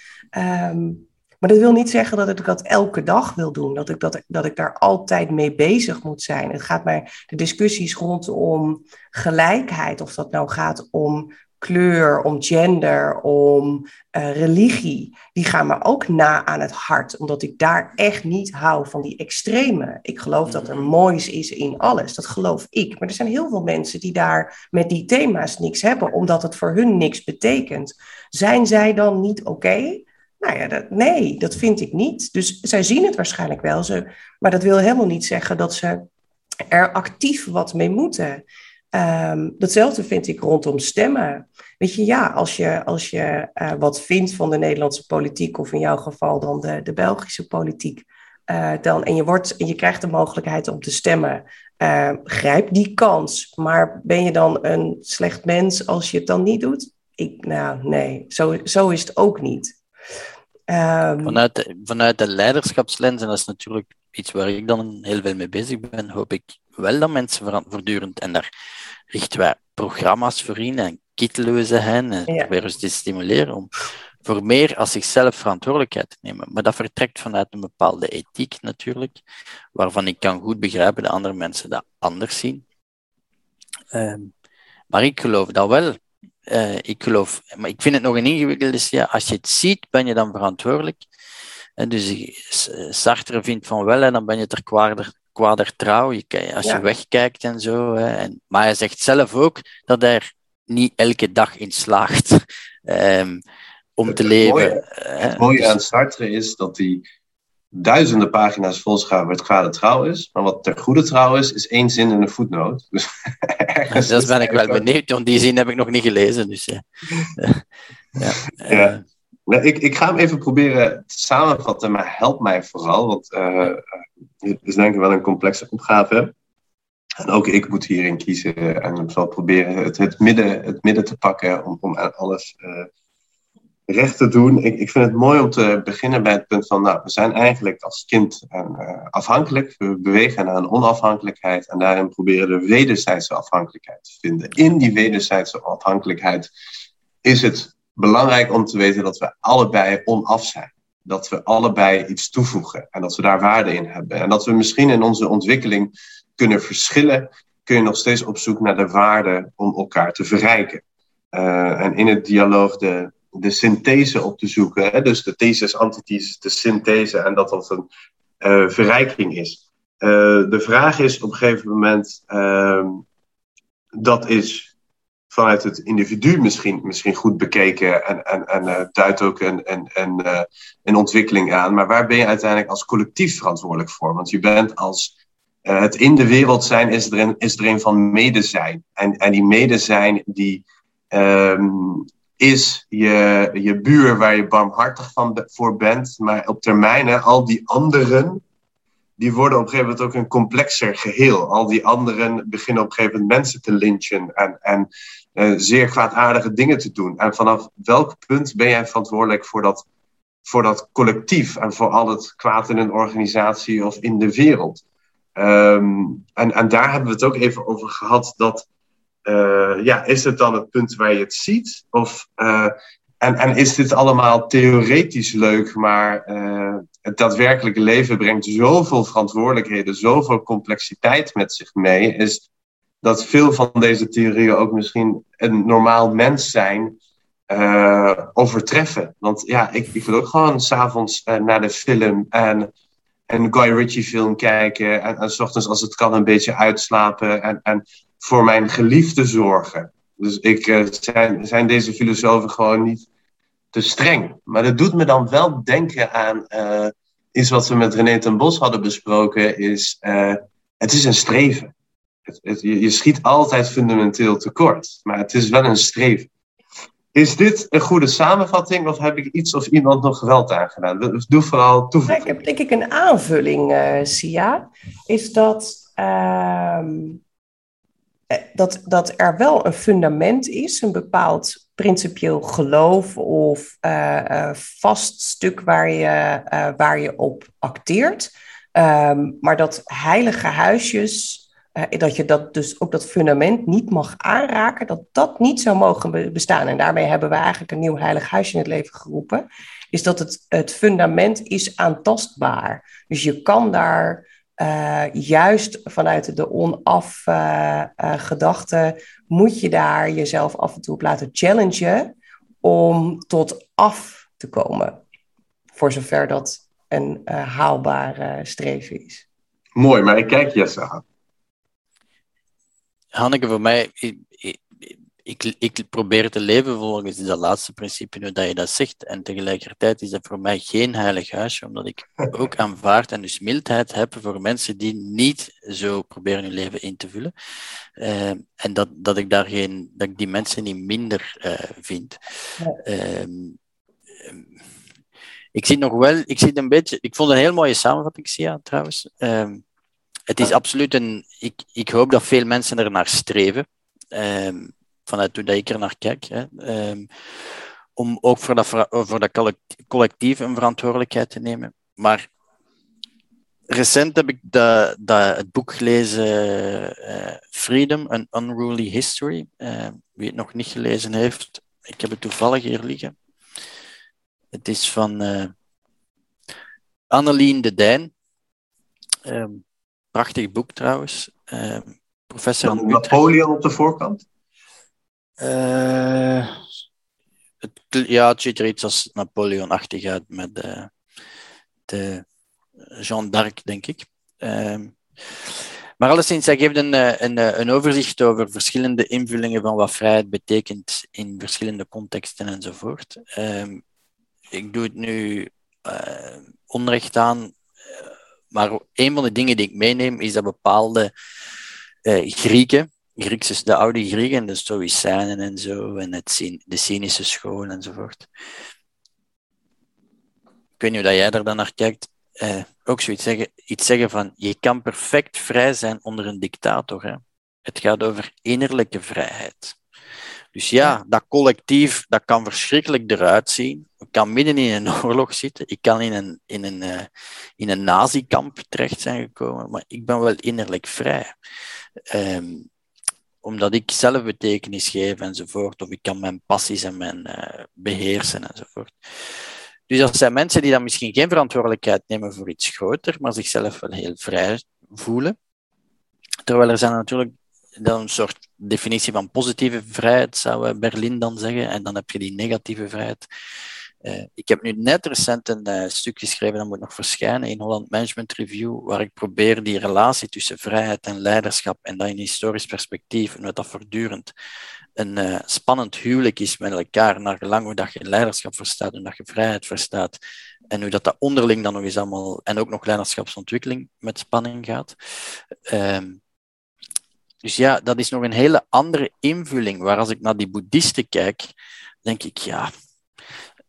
Um, maar dat wil niet zeggen dat ik dat elke dag wil doen, dat ik, dat, dat ik daar altijd mee bezig moet zijn. Het gaat mij, de discussies rondom gelijkheid, of dat nou gaat om kleur, om gender, om uh, religie, die gaan me ook na aan het hart, omdat ik daar echt niet hou van die extreme. Ik geloof dat er moois is in alles, dat geloof ik. Maar er zijn heel veel mensen die daar met die thema's niks hebben, omdat het voor hun niks betekent. Zijn zij dan niet oké? Okay? Nou ja, dat, nee, dat vind ik niet. Dus zij zien het waarschijnlijk wel, ze, maar dat wil helemaal niet zeggen dat ze er actief wat mee moeten. Um, datzelfde vind ik rondom stemmen. Weet je, ja, als je, als je uh, wat vindt van de Nederlandse politiek, of in jouw geval dan de, de Belgische politiek, uh, dan, en, je wordt, en je krijgt de mogelijkheid om te stemmen, uh, grijp die kans. Maar ben je dan een slecht mens als je het dan niet doet? Ik, nou, nee, zo, zo is het ook niet. Um, vanuit, de, vanuit de leiderschapslens, en dat is natuurlijk iets waar ik dan heel veel mee bezig ben, hoop ik wel dat mensen voortdurend, en daar richten wij programma's voor in en kittelen ze hen en ja. proberen ze te stimuleren om voor meer als zichzelf verantwoordelijkheid te nemen. Maar dat vertrekt vanuit een bepaalde ethiek natuurlijk, waarvan ik kan goed begrijpen dat andere mensen dat anders zien. Um, maar ik geloof dat wel. Uh, ik geloof, maar ik vind het nog een ingewikkelde ja, als je het ziet, ben je dan verantwoordelijk. En dus Sartre vindt van wel, en dan ben je ter kwader, kwader trouw. Je, als ja. je wegkijkt en zo. Hè, en, maar hij zegt zelf ook dat hij er niet elke dag in slaagt um, *laughs* om te het leven. Mooie, het mooie aan Sartre is dat hij duizenden pagina's volschouwen met kwade trouw is. Maar wat ter goede trouw is, is één zin in een voetnoot. *laughs* Dus dus dat ben ik wel benieuwd, want die zin heb ik nog niet gelezen. Dus, *laughs* ja. ja. ja. Nou, ik, ik ga hem even proberen te samenvatten, maar help mij vooral. Want het is denk ik wel een complexe opgave. En ook ik moet hierin kiezen en zal proberen het, het, midden, het midden te pakken om, om alles recht te doen. Ik, ik vind het mooi om te beginnen bij het punt van, nou, we zijn eigenlijk als kind uh, afhankelijk. We bewegen naar een onafhankelijkheid en daarin proberen de wederzijdse afhankelijkheid te vinden. In die wederzijdse afhankelijkheid is het belangrijk om te weten dat we allebei onaf zijn. Dat we allebei iets toevoegen en dat we daar waarde in hebben. En dat we misschien in onze ontwikkeling kunnen verschillen, kun je nog steeds op zoek naar de waarde om elkaar te verrijken. Uh, en in het dialoog de, de synthese op te zoeken. Hè? Dus de thesis, antithesis, de synthese en dat dat een uh, verrijking is. Uh, de vraag is op een gegeven moment, dat is vanuit het individu misschien, misschien goed bekeken en, en, en uh, duidt ook een, een, een, een ontwikkeling aan. Maar waar ben je uiteindelijk als collectief verantwoordelijk voor? Want je bent als het in de wereld zijn is er een, is er een van medezijn. En, en die medezijn die um, is je, je buur waar je barmhartig van voor bent. Maar op termijn, al die anderen die worden op een gegeven moment ook een complexer geheel. Al die anderen beginnen op een gegeven moment mensen te lynchen en, en uh, zeer kwaadaardige dingen te doen. En vanaf welk punt ben jij verantwoordelijk voor dat, voor dat collectief en voor al het kwaad in een organisatie of in de wereld? Um, en, en daar hebben we het ook even over gehad dat. Uh, ja, is het dan het punt waar je het ziet? Of uh, en, en is dit allemaal theoretisch leuk, maar uh, het daadwerkelijke leven brengt zoveel verantwoordelijkheden, zoveel complexiteit met zich mee, is dat veel van deze theorieën ook misschien een normaal mens zijn overtreffen. Want ja, ik, ik wil ook gewoon s'avonds uh, naar de film en een Guy Ritchie film kijken en, en s ochtends als het kan een beetje uitslapen en, en voor mijn geliefde zorgen. Dus ik, uh, zijn, zijn deze filosofen gewoon niet te streng. Maar dat doet me dan wel denken aan uh, iets wat we met René ten Bos hadden besproken. Is, uh, het is een streven. Het, je schiet altijd fundamenteel tekort. Maar het is wel een streven. Is dit een goede samenvatting of heb ik iets of iemand nog geweld aangedaan? Doe vooral toevoeging. Ik heb denk ik een aanvulling, uh, Sia. Is dat uh, dat, dat er wel een fundament is, een bepaald principieel geloof of uh, vast stuk waar je, waar je op acteert. Um, maar dat heilige huisjes, dat je dat dus ook dat fundament niet mag aanraken, dat dat niet zou mogen bestaan. En daarmee hebben we eigenlijk een nieuw heilig huisje in het leven geroepen. Is dat het, het fundament is aantastbaar. Dus je kan daar uh, juist vanuit de onaf uh, gedachte moet je daar jezelf af en toe op laten challengen om tot af te komen. Voor zover dat een haalbare streven is. Mooi, maar ik kijk Jesse aan. Hanneke, voor mij, ik, ik probeer te leven volgens dat laatste principe, nu dat je dat zegt. En tegelijkertijd is dat voor mij geen heilig huisje, omdat ik *laughs* ook aanvaard en dus mildheid heb voor mensen die niet zo proberen hun leven in te vullen. Uh, en dat, dat ik daar geen, dat ik die mensen niet minder uh, vind. Ja. Uh, ik zie nog wel, ik zie een beetje, ik vond een heel mooie samenvatting, Sia, trouwens. Het is absoluut een, ik, ik hoop dat veel mensen er naar streven. Um, vanuit hoe dat ik er naar kijk. Hè. Um, om ook voor dat, voor dat collectief een verantwoordelijkheid te nemen. Maar recent heb ik de, de, het boek gelezen uh, Freedom, An Unruly History. Uh, wie het nog niet gelezen heeft, ik heb het toevallig hier liggen. Het is van uh, Annelien de Dijn. Um, prachtig boek trouwens. professor Napoleon op de voorkant? Uh, het, ja, het ziet er iets als Napoleon-achtig uit met de, de Jean d'Arc, denk ik. Uh, maar alleszins, hij geeft een, eh, een, eh, een overzicht over verschillende invullingen van wat vrijheid betekent in verschillende contexten enzovoort. Uh, ik doe het nu uh, onrecht aan, maar een van de dingen die ik meeneem is dat bepaalde Grieken, Grieks is de oude Grieken, de Stoïcijnen en zo, en het, de cynische school enzovoort. Ik weet niet hoe jij er dan naar kijkt. Eh, ook zoiets zeggen, iets zeggen van, je kan perfect vrij zijn onder een dictator. Hè? Het gaat over innerlijke vrijheid. Dus ja, dat collectief, dat kan verschrikkelijk eruit zien. Ik kan midden in een *laughs* oorlog zitten. Ik kan in een, in een, uh, in een nazikamp terecht zijn gekomen. Maar ik ben wel innerlijk vrij. Um, omdat ik zelf betekenis geef enzovoort, of ik kan mijn passies en mijn uh, beheersen enzovoort. Dus dat zijn mensen die dan misschien geen verantwoordelijkheid nemen voor iets groter, maar zichzelf wel heel vrij voelen. Terwijl er zijn natuurlijk dan een soort definitie van positieve vrijheid, zou Berlin dan zeggen, en dan heb je die negatieve vrijheid. Uh, ik heb nu net recent een uh, stuk geschreven, dat moet nog verschijnen in Holland Management Review, waar ik probeer die relatie tussen vrijheid en leiderschap en dat in historisch perspectief, en wat dat voortdurend een spannend huwelijk is met elkaar, naar gelang hoe dat je leiderschap verstaat en dat je vrijheid verstaat, en hoe dat, dat onderling dan nog eens allemaal, en ook nog leiderschapsontwikkeling met spanning gaat. Ehm, dus ja, dat is nog een hele andere invulling, waar als ik naar die boeddhisten kijk, denk ik, ja,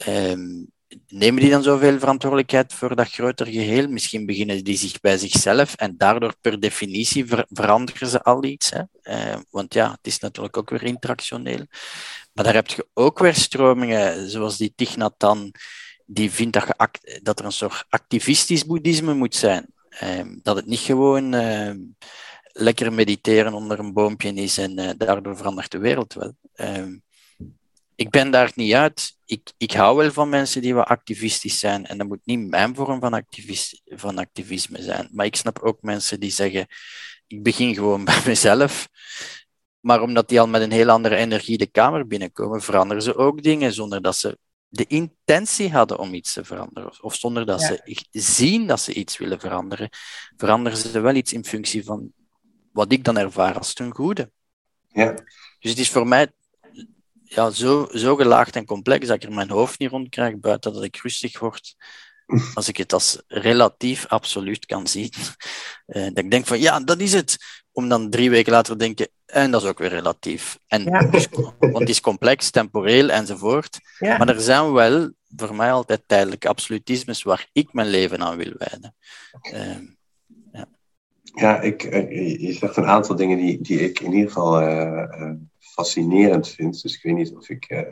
um, nemen die dan zoveel verantwoordelijkheid voor dat groter geheel? Misschien beginnen die zich bij zichzelf en daardoor per definitie veranderen ze al iets. Hè? Uh, want ja, het is natuurlijk ook weer interactioneel. Maar daar heb je ook weer stromingen, zoals die Thich die vindt dat, dat er een soort activistisch boeddhisme moet zijn. Uh, dat het niet gewoon lekker mediteren onder een boompje is en uh, daardoor verandert de wereld wel. Ehm, ik ben daar niet uit. Ik, ik hou wel van mensen die wat activistisch zijn. En dat moet niet mijn vorm van, activist, van activisme zijn. Maar ik snap ook mensen die zeggen: ik begin gewoon *laughs* bij mezelf. Maar omdat die al met een heel andere energie de kamer binnenkomen, veranderen ze ook dingen zonder dat ze de intentie hadden om iets te veranderen. Of zonder dat ze zien dat ze iets willen veranderen, veranderen ze wel iets in functie van wat ik dan ervaar als ten goede. Ja. Dus het is voor mij ja, zo, zo gelaagd en complex dat ik er mijn hoofd niet rond krijg, buiten dat ik rustig word. *laughs* Als ik het als relatief absoluut kan zien. Uh, dat ik denk van ja, dat is het. Om dan drie weken later te denken, en dat is ook weer relatief. En ja. want het is complex, temporeel enzovoort. Ja. Maar er zijn wel voor mij altijd tijdelijke absolutismes waar ik mijn leven aan wil wijden. Uh, ja ik, eh, je zegt een aantal dingen die, die ik in ieder geval uh, fascinerend vind. Dus ik weet niet of ik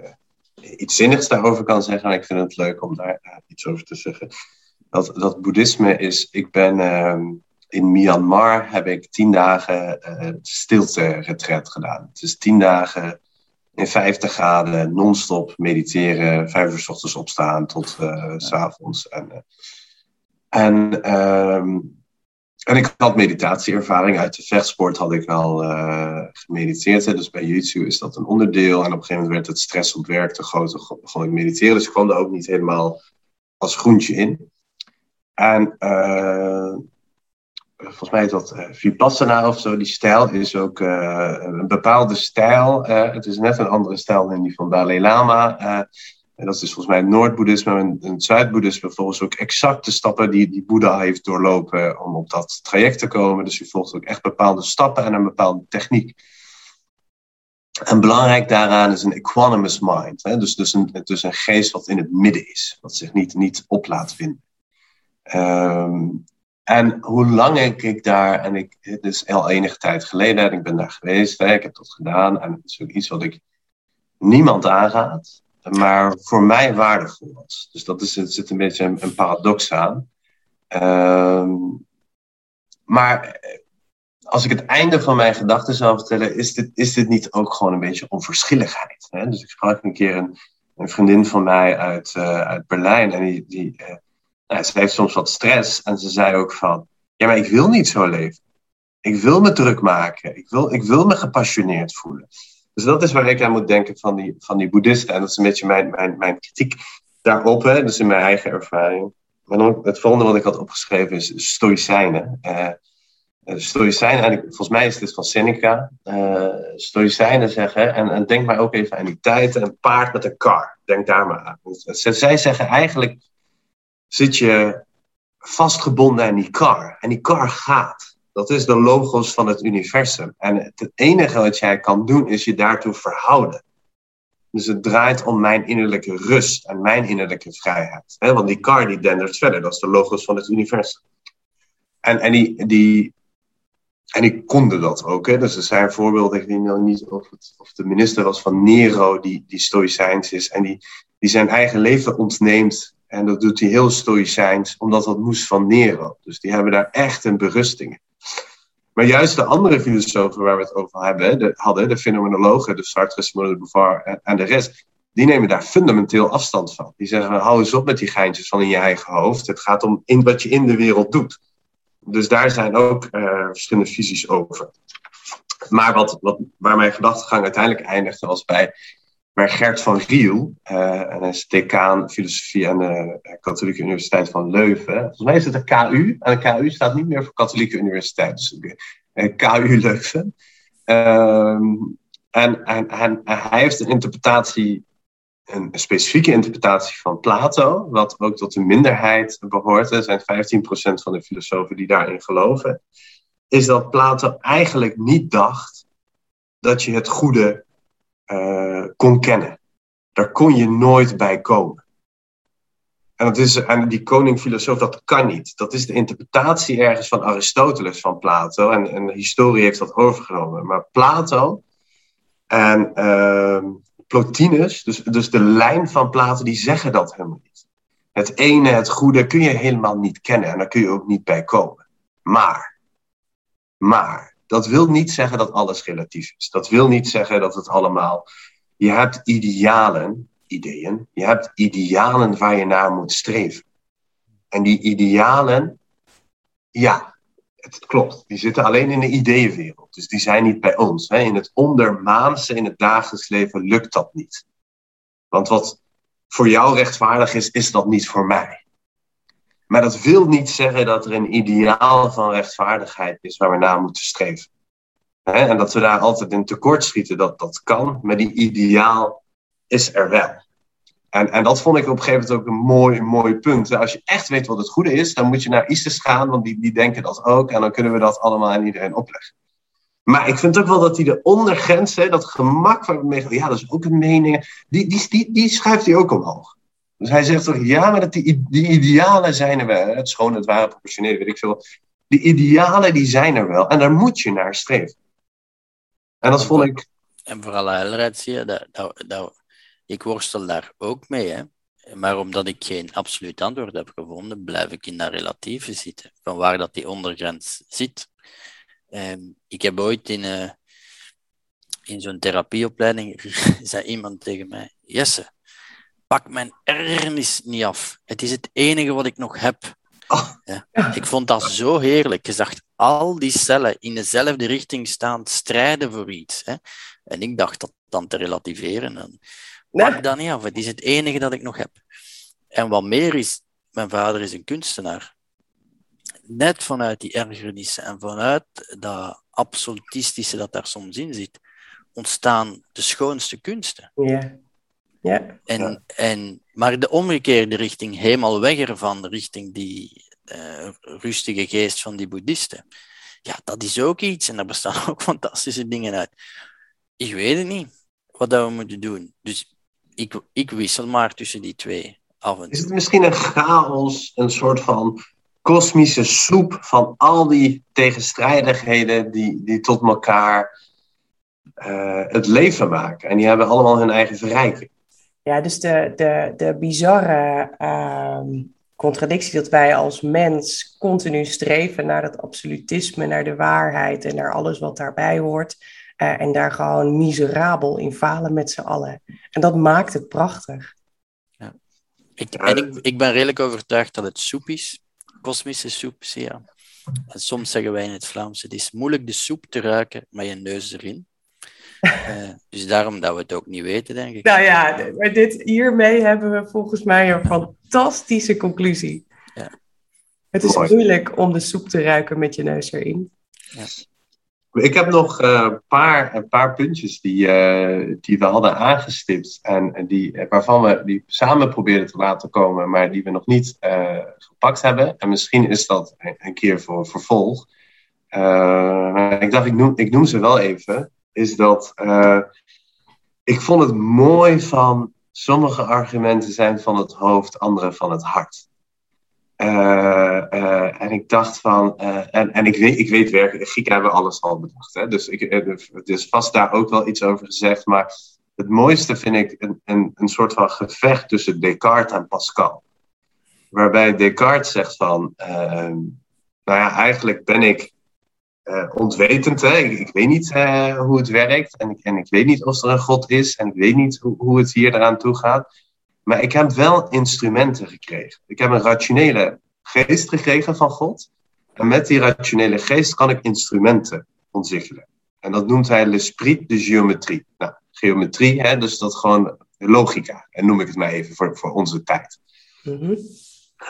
iets zinnigs daarover kan zeggen, maar ik vind het leuk om daar iets over te zeggen. Dat, dat boeddhisme is, ik ben uh, in Myanmar heb ik tien dagen uh, stilte-retret gedaan. Is tien dagen in 50 graden, non-stop mediteren, vijf uur s ochtends opstaan tot s avonds. En, en ehm, en ik had meditatieervaring. Uit de vechtsport had ik al uh, gemediteerd. Dus bij YouTube is dat een onderdeel. En op een gegeven moment werd het stress op werk te groot. Ik mediteren. Dus ik kwam er ook niet helemaal als groentje in. En uh, volgens mij is dat uh, Vipassana of zo. Die stijl is ook een bepaalde stijl. het is net een andere stijl dan die van Dalai Lama. En dat is volgens mij het Noord-Boeddhisme en het Zuid-Boeddhisme volgens ook exact de stappen die, die Boeddha heeft doorlopen om op dat traject te komen. Dus je volgt ook echt bepaalde stappen en een bepaalde techniek. En belangrijk daaraan is een equanimous mind. Hè? Dus, dus, een, dus een geest wat in het midden is, wat zich niet, niet op laat vinden. Um, en hoe lang ik daar, en ik, het is al enige tijd geleden, en ik ben daar geweest, hè, ik heb dat gedaan, en het is ook iets wat ik niemand aanraad maar voor mij waardevol was. Dus dat is, het zit een beetje een, paradox aan. Ehm, maar als ik het einde van mijn gedachten zou vertellen, is dit, is dit niet ook gewoon een beetje onverschilligheid? Hè? Dus ik sprak een keer een, een vriendin van mij uit, uh, uit Berlijn en die, die uh, nou, ze heeft soms wat stress en ze zei ook van, ja maar ik wil niet zo leven. Ik wil me druk maken. Ik wil, ik wil me gepassioneerd voelen. Dus dat is waar ik aan moet denken van die, van die boeddhisten. En dat is een beetje mijn, mijn, mijn kritiek daarop, hè, dus in mijn eigen ervaring. Maar dan, het volgende wat ik had opgeschreven is stoïcijnen. Uh, stoïcijnen, en volgens mij is dit van Seneca. Uh, stoïcijnen zeggen, en, en denk maar ook even aan die tijd, een paard met een kar. Denk daar maar aan. Zij zeggen eigenlijk, zit je vastgebonden aan die kar. En die kar gaat. Dat is de logos van het universum. En het enige wat jij kan doen is je daartoe verhouden. Dus het draait om mijn innerlijke rust en mijn innerlijke vrijheid. Want die kar die dendert verder, dat is de logos van het universum. En, en, die, die, en die konden dat ook. Dus er zijn voorbeelden, ik weet niet of de minister was van Nero, die, die stoïcijns is. En die, die zijn eigen leven ontneemt. En dat doet hij heel stoïcijns, omdat dat moest van Nero. Dus die hebben daar echt een berusting maar juist de andere filosofen waar we het over hebben, de, hadden, de fenomenologen, de Sartre, Simone de Beauvoir en, de rest, die nemen daar fundamenteel afstand van. Die zeggen, hou eens op met die geintjes van in je eigen hoofd. Het gaat om in, wat je in de wereld doet. Dus daar zijn ook uh, verschillende visies over. Maar wat, wat, waar mijn gedachtegang uiteindelijk eindigde was bij bij Gert van Riel. Uh, en hij is decaan filosofie aan de Katholieke Universiteit van Leuven. Volgens mij is het de KU. En de KU staat niet meer voor Katholieke Universiteit. Dus KU Leuven. Um, en, en, en, hij heeft een interpretatie, een specifieke interpretatie van Plato, wat ook tot de minderheid behoort. Er zijn 15% van de filosofen die daarin geloven. Is dat Plato eigenlijk niet dacht dat je het goede uh, kon kennen. Daar kon je nooit bij komen. En, dat is, en die koning-filosoof, dat kan niet. Dat is de interpretatie ergens van Aristoteles van Plato. En, en de historie heeft dat overgenomen. Maar Plato en uh, Plotinus, dus, dus de lijn van Plato, die zeggen dat helemaal niet. Het ene, het goede, kun je helemaal niet kennen. En daar kun je ook niet bij komen. Maar, maar, dat wil niet zeggen dat alles relatief is. Dat wil niet zeggen dat het allemaal. Je hebt idealen, ideeën. Je hebt idealen waar je naar moet streven. En die idealen, ja, het klopt. Die zitten alleen in de ideeënwereld. Dus die zijn niet bij ons. Hè. In het ondermaanse, in het dagelijks leven, lukt dat niet. Want wat voor jou rechtvaardig is, is dat niet voor mij. Maar dat wil niet zeggen dat er een ideaal van rechtvaardigheid is waar we naar moeten streven. En dat we daar altijd in tekort schieten, dat, dat kan, maar die ideaal is er wel. En, en dat vond ik op een gegeven moment ook een mooi, mooi punt. Als je echt weet wat het goede is, dan moet je naar ISIS gaan, want die, die denken dat ook. En dan kunnen we dat allemaal aan iedereen opleggen. Maar ik vind ook wel dat hij de ondergrens, dat gemak van ja, dat is ook een mening, die, die, die, die schuift hij ook omhoog. Dus hij zegt toch, ja, maar dat die, die idealen zijn er wel. Het schoon, het ware, proportioneel, weet ik veel. Die idealen, die zijn er wel. En daar moet je naar streven. En dat vond ik... En voor alle helderheid zie je, dat, dat, dat, ik worstel daar ook mee. Hè. Maar omdat ik geen absoluut antwoord heb gevonden, blijf ik in dat relatieve zitten. Van waar dat die ondergrens zit. Um, ik heb ooit in, uh, in zo'n therapieopleiding, *laughs* zei iemand tegen mij, Jesse, pak mijn ergernis niet af. Het is het enige wat ik nog heb. Oh. Ja. Ik vond dat zo heerlijk. Je zag al die cellen in dezelfde richting staan, strijden voor iets. Hè. En ik dacht dat dan te relativeren. En pak dat niet af. Het is het enige dat ik nog heb. En wat meer is, mijn vader is een kunstenaar. Net vanuit die ergernissen en vanuit dat absolutistische dat daar soms in zit, ontstaan de schoonste kunsten. Ja. Ja. En, en, maar de omgekeerde richting, helemaal weg ervan, richting die uh, rustige geest van die boeddhisten, ja, dat is ook iets. En daar bestaan *laughs* ook fantastische dingen uit. Ik weet het niet wat dat we moeten doen. Dus ik, ik wissel maar tussen die twee af en toe. Is het misschien een chaos, een soort van kosmische soep van al die tegenstrijdigheden die, die tot elkaar uh, het leven maken? En die hebben allemaal hun eigen verrijking. Ja, dus de, de, de bizarre uh, contradictie dat wij als mens continu streven naar dat absolutisme, naar de waarheid en naar alles wat daarbij hoort. Uh, en daar gewoon miserabel in falen met z'n allen. En dat maakt het prachtig. Ja. Ik, en ik, ik ben redelijk overtuigd dat het soep is. Kosmische soep, ja. En soms zeggen wij in het Vlaams, het is moeilijk de soep te ruiken met je neus erin. Uh, *laughs* dus daarom dat we het ook niet weten, denk ik. Nou ja, maar dit, hiermee hebben we volgens mij een fantastische conclusie. Ja. Het is moeilijk om de soep te ruiken met je neus erin. Ja. Ik heb nog uh, een, paar, een paar puntjes die, uh, die we hadden aangestipt. En die, waarvan we die samen probeerden te laten komen, maar die we nog niet gepakt hebben. En misschien is dat een, een keer voor vervolg. ik dacht, ik noem, ik noem ze wel even is dat uh, ik vond het mooi van sommige argumenten zijn van het hoofd, andere van het hart. Uh, uh, en ik dacht van, en, en ik weet, ik weet werkelijk, Grieken hebben alles al bedacht. Hè? Dus, ik, dus vast daar ook wel iets over gezegd. Maar het mooiste vind ik een, een, een soort van gevecht tussen Descartes en Pascal. Waarbij Descartes zegt van, nou ja, eigenlijk ben ik uh, ontwetend. Hè? Ik, ik, weet niet uh, hoe het werkt en ik, en ik weet niet of er een God is en ik weet niet hoe, hoe het hier eraan toe gaat. Maar ik heb wel instrumenten gekregen. Ik heb een rationele geest gekregen van God. En met die rationele geest kan ik instrumenten ontwikkelen. En dat noemt hij l'esprit de geometrie. Nou, geometrie, hè, dus dat gewoon logica, en noem ik het maar even voor, voor onze tijd. Mhm.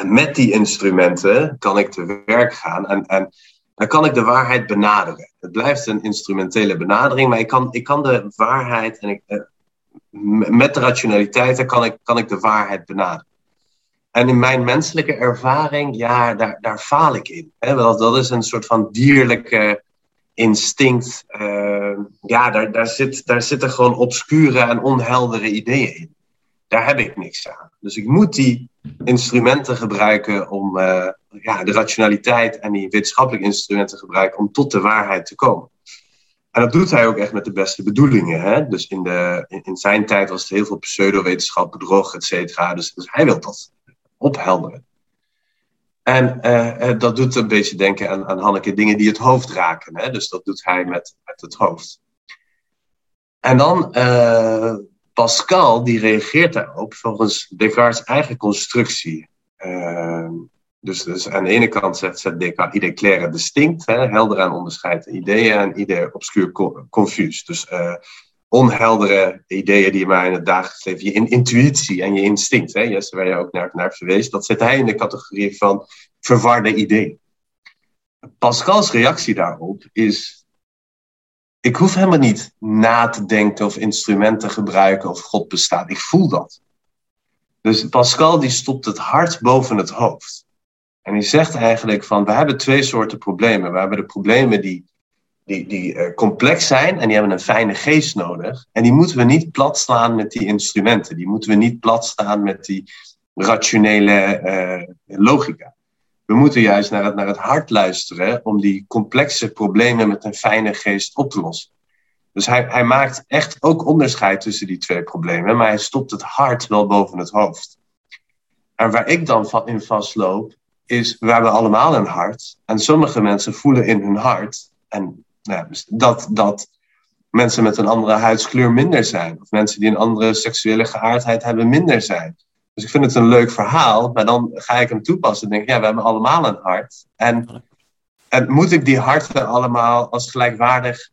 Met die instrumenten kan ik te werk gaan en, en dan kan ik de waarheid benaderen. Het blijft een instrumentele benadering, maar ik kan, ik kan de waarheid en ik, eh, met de rationaliteit kan ik, kan ik de waarheid benaderen. En in mijn menselijke ervaring, ja, daar, daar faal ik in. Hè? Dat, is een soort van dierlijke instinct. Uh, ja, daar, daar, zit, daar zitten gewoon obscure en onheldere ideeën in. Daar heb ik niks aan. Dus ik moet die instrumenten gebruiken om uh, ja, de rationaliteit en die wetenschappelijke instrumenten gebruiken om tot de waarheid te komen. En dat doet hij ook echt met de beste bedoelingen. Hè? Dus in, de, in, zijn tijd was het heel veel pseudowetenschap, bedrog, et cetera. Dus, dus hij wil dat ophelderen. En uh, dat doet een beetje denken aan, aan Hanneke, dingen die het hoofd raken. Hè? Dus dat doet hij met, met het hoofd. En dan uh, Pascal, die reageert daarop volgens Descartes' eigen constructie. Uh, dus, dus aan de ene kant zegt, Descartes, idee clair distinct, hè? helder aan onderscheid ideeën en idee obscuur confus. Dus onheldere ideeën die je maar in het dagelijks leven, je intuïtie en je instinct, hè, Jesse, waar je ook naar, naar verwees, dat zet hij in de categorie van verwarde ideeën. Pascal's reactie daarop is, ik hoef helemaal niet na te denken of instrumenten gebruiken of God bestaat. Ik voel dat. Dus Pascal die stopt het hart boven het hoofd. En die zegt eigenlijk van, we hebben twee soorten problemen. We hebben de problemen die die, die uh, complex zijn en die hebben een fijne geest nodig. En die moeten we niet plat slaan met die instrumenten. Die moeten we niet plat staan met die rationele uh, logica. We moeten juist naar het, naar het hart luisteren om die complexe problemen met een fijne geest op te lossen. Dus hij, hij maakt echt ook onderscheid tussen die twee problemen, maar hij stopt het hart wel boven het hoofd. En waar ik dan in vastloop, is we hebben allemaal een hart. En sommige mensen voelen in hun hart, en nou, dus dat, dat mensen met een andere huidskleur minder zijn. Of mensen die een andere seksuele geaardheid hebben minder zijn. Dus ik vind het een leuk verhaal, maar dan ga ik hem toepassen. En denk ja, we hebben allemaal een hart. En, en moet ik die harten allemaal als gelijkwaardig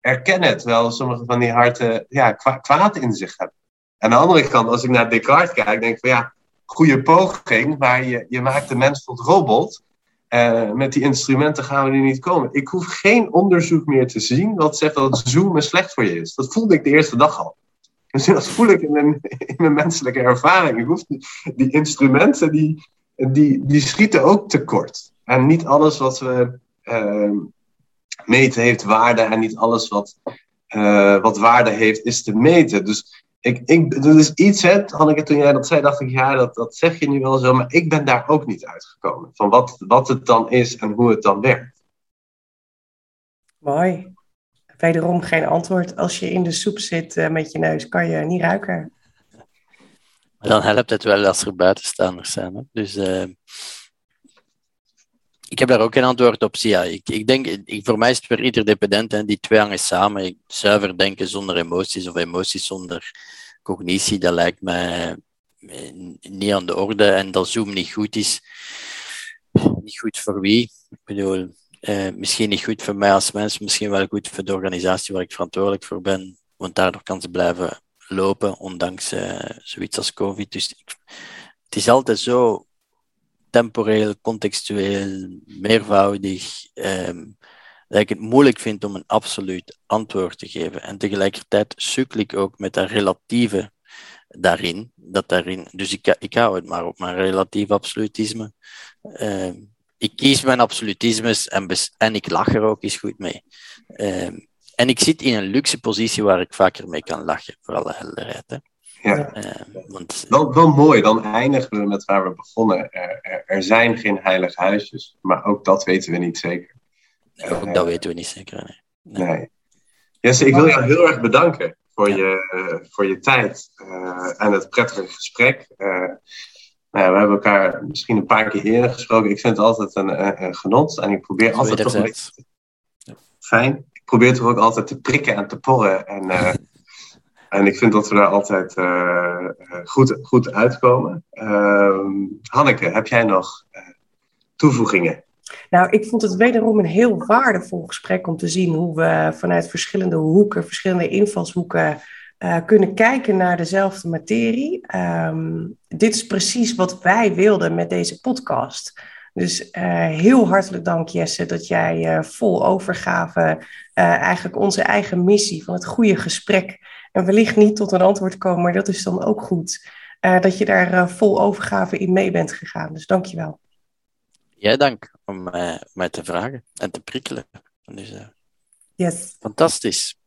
erkennen? Terwijl sommige van die harten ja, kwaad in zich hebben. Aan de andere kant, als ik naar Descartes kijk, denk ik van ja, goede poging, maar je, je maakt de mens tot robot. Uh, met die instrumenten gaan we er niet komen. Ik hoef geen onderzoek meer te zien dat zegt dat zoomen slecht voor je is. Dat voelde ik de eerste dag al. Dus dat voel ik in mijn, menselijke ervaring. Ik hoef die, instrumenten, die, die, die schieten ook tekort. En niet alles wat we uh, meten heeft waarde en niet alles wat, uh, wat waarde heeft is te meten. Dus ik, ik, dat is iets, hè, Hanneke, toen jij dat zei, dacht ik, ja, dat, dat zeg je nu wel zo, maar ik ben daar ook niet uitgekomen. Van wat, wat het dan is en hoe het dan werkt. Mooi. Wederom geen antwoord. Als je in de soep zit uh, met je neus, kan je niet ruiken. Dan helpt het wel als er buitenstaanders zijn. Hè? Dus uh, ik heb daar ook geen antwoord op. Ja, ik, ik denk, ik, voor mij is het weer interdependent en die twee hangen samen. Ik, zuiver denken zonder emoties of emoties zonder cognitie, dat lijkt mij niet aan de orde. En dat Zoom niet goed is, niet goed voor wie? Ik bedoel, eh, misschien niet goed voor mij als mens, misschien wel goed voor de organisatie waar ik verantwoordelijk voor ben, want daardoor kan ze blijven lopen, ondanks uh, zoiets als COVID. Dus het is altijd zo temporeel, contextueel, meervoudig, ehm, dat ik het moeilijk vind om een absoluut antwoord te geven. En tegelijkertijd sukkel ik ook met dat relatieve daarin. Dat daarin dus ik, ik hou het maar op mijn relatief absolutisme. Ehm, ik kies mijn absolutismes en, en ik lach er ook eens goed mee. Ehm, en ik zit in een luxe positie waar ik vaker mee kan lachen, voor alle helderheid. Ja. Uh, want... wel, wel mooi, dan eindigen we met waar we begonnen. Er, er, zijn geen heilige huisjes, maar ook dat weten we niet zeker. Nee, ook uh, dat weten we niet zeker. Nee. nee. Jesse, ik wil jou heel erg bedanken voor, ja. je, uh, voor je tijd en het prettige gesprek. Nou ja, we hebben elkaar misschien een paar keer eerder gesproken. Ik vind het altijd een, een genot en ik probeer altijd toch een beetje... Fijn. Ik probeer toch ook altijd te prikken en te porren en *laughs* En ik vind dat we daar altijd uh, goed, goed uitkomen. Uh, Hanneke, heb jij nog uh, toevoegingen? Nou, ik vond het wederom een heel waardevol gesprek om te zien hoe we vanuit verschillende hoeken, verschillende invalshoeken kunnen kijken naar dezelfde materie. Ehm, dit is precies wat wij wilden met deze podcast. Dus heel hartelijk dank Jesse dat jij vol overgave eigenlijk onze eigen missie van het goede gesprek en wellicht niet tot een antwoord komen, maar dat is dan ook goed. dat je daar vol overgave in mee bent gegaan. Dus dank je wel. Jij dank om mij te vragen en te prikkelen. Dus, yes. Fantastisch.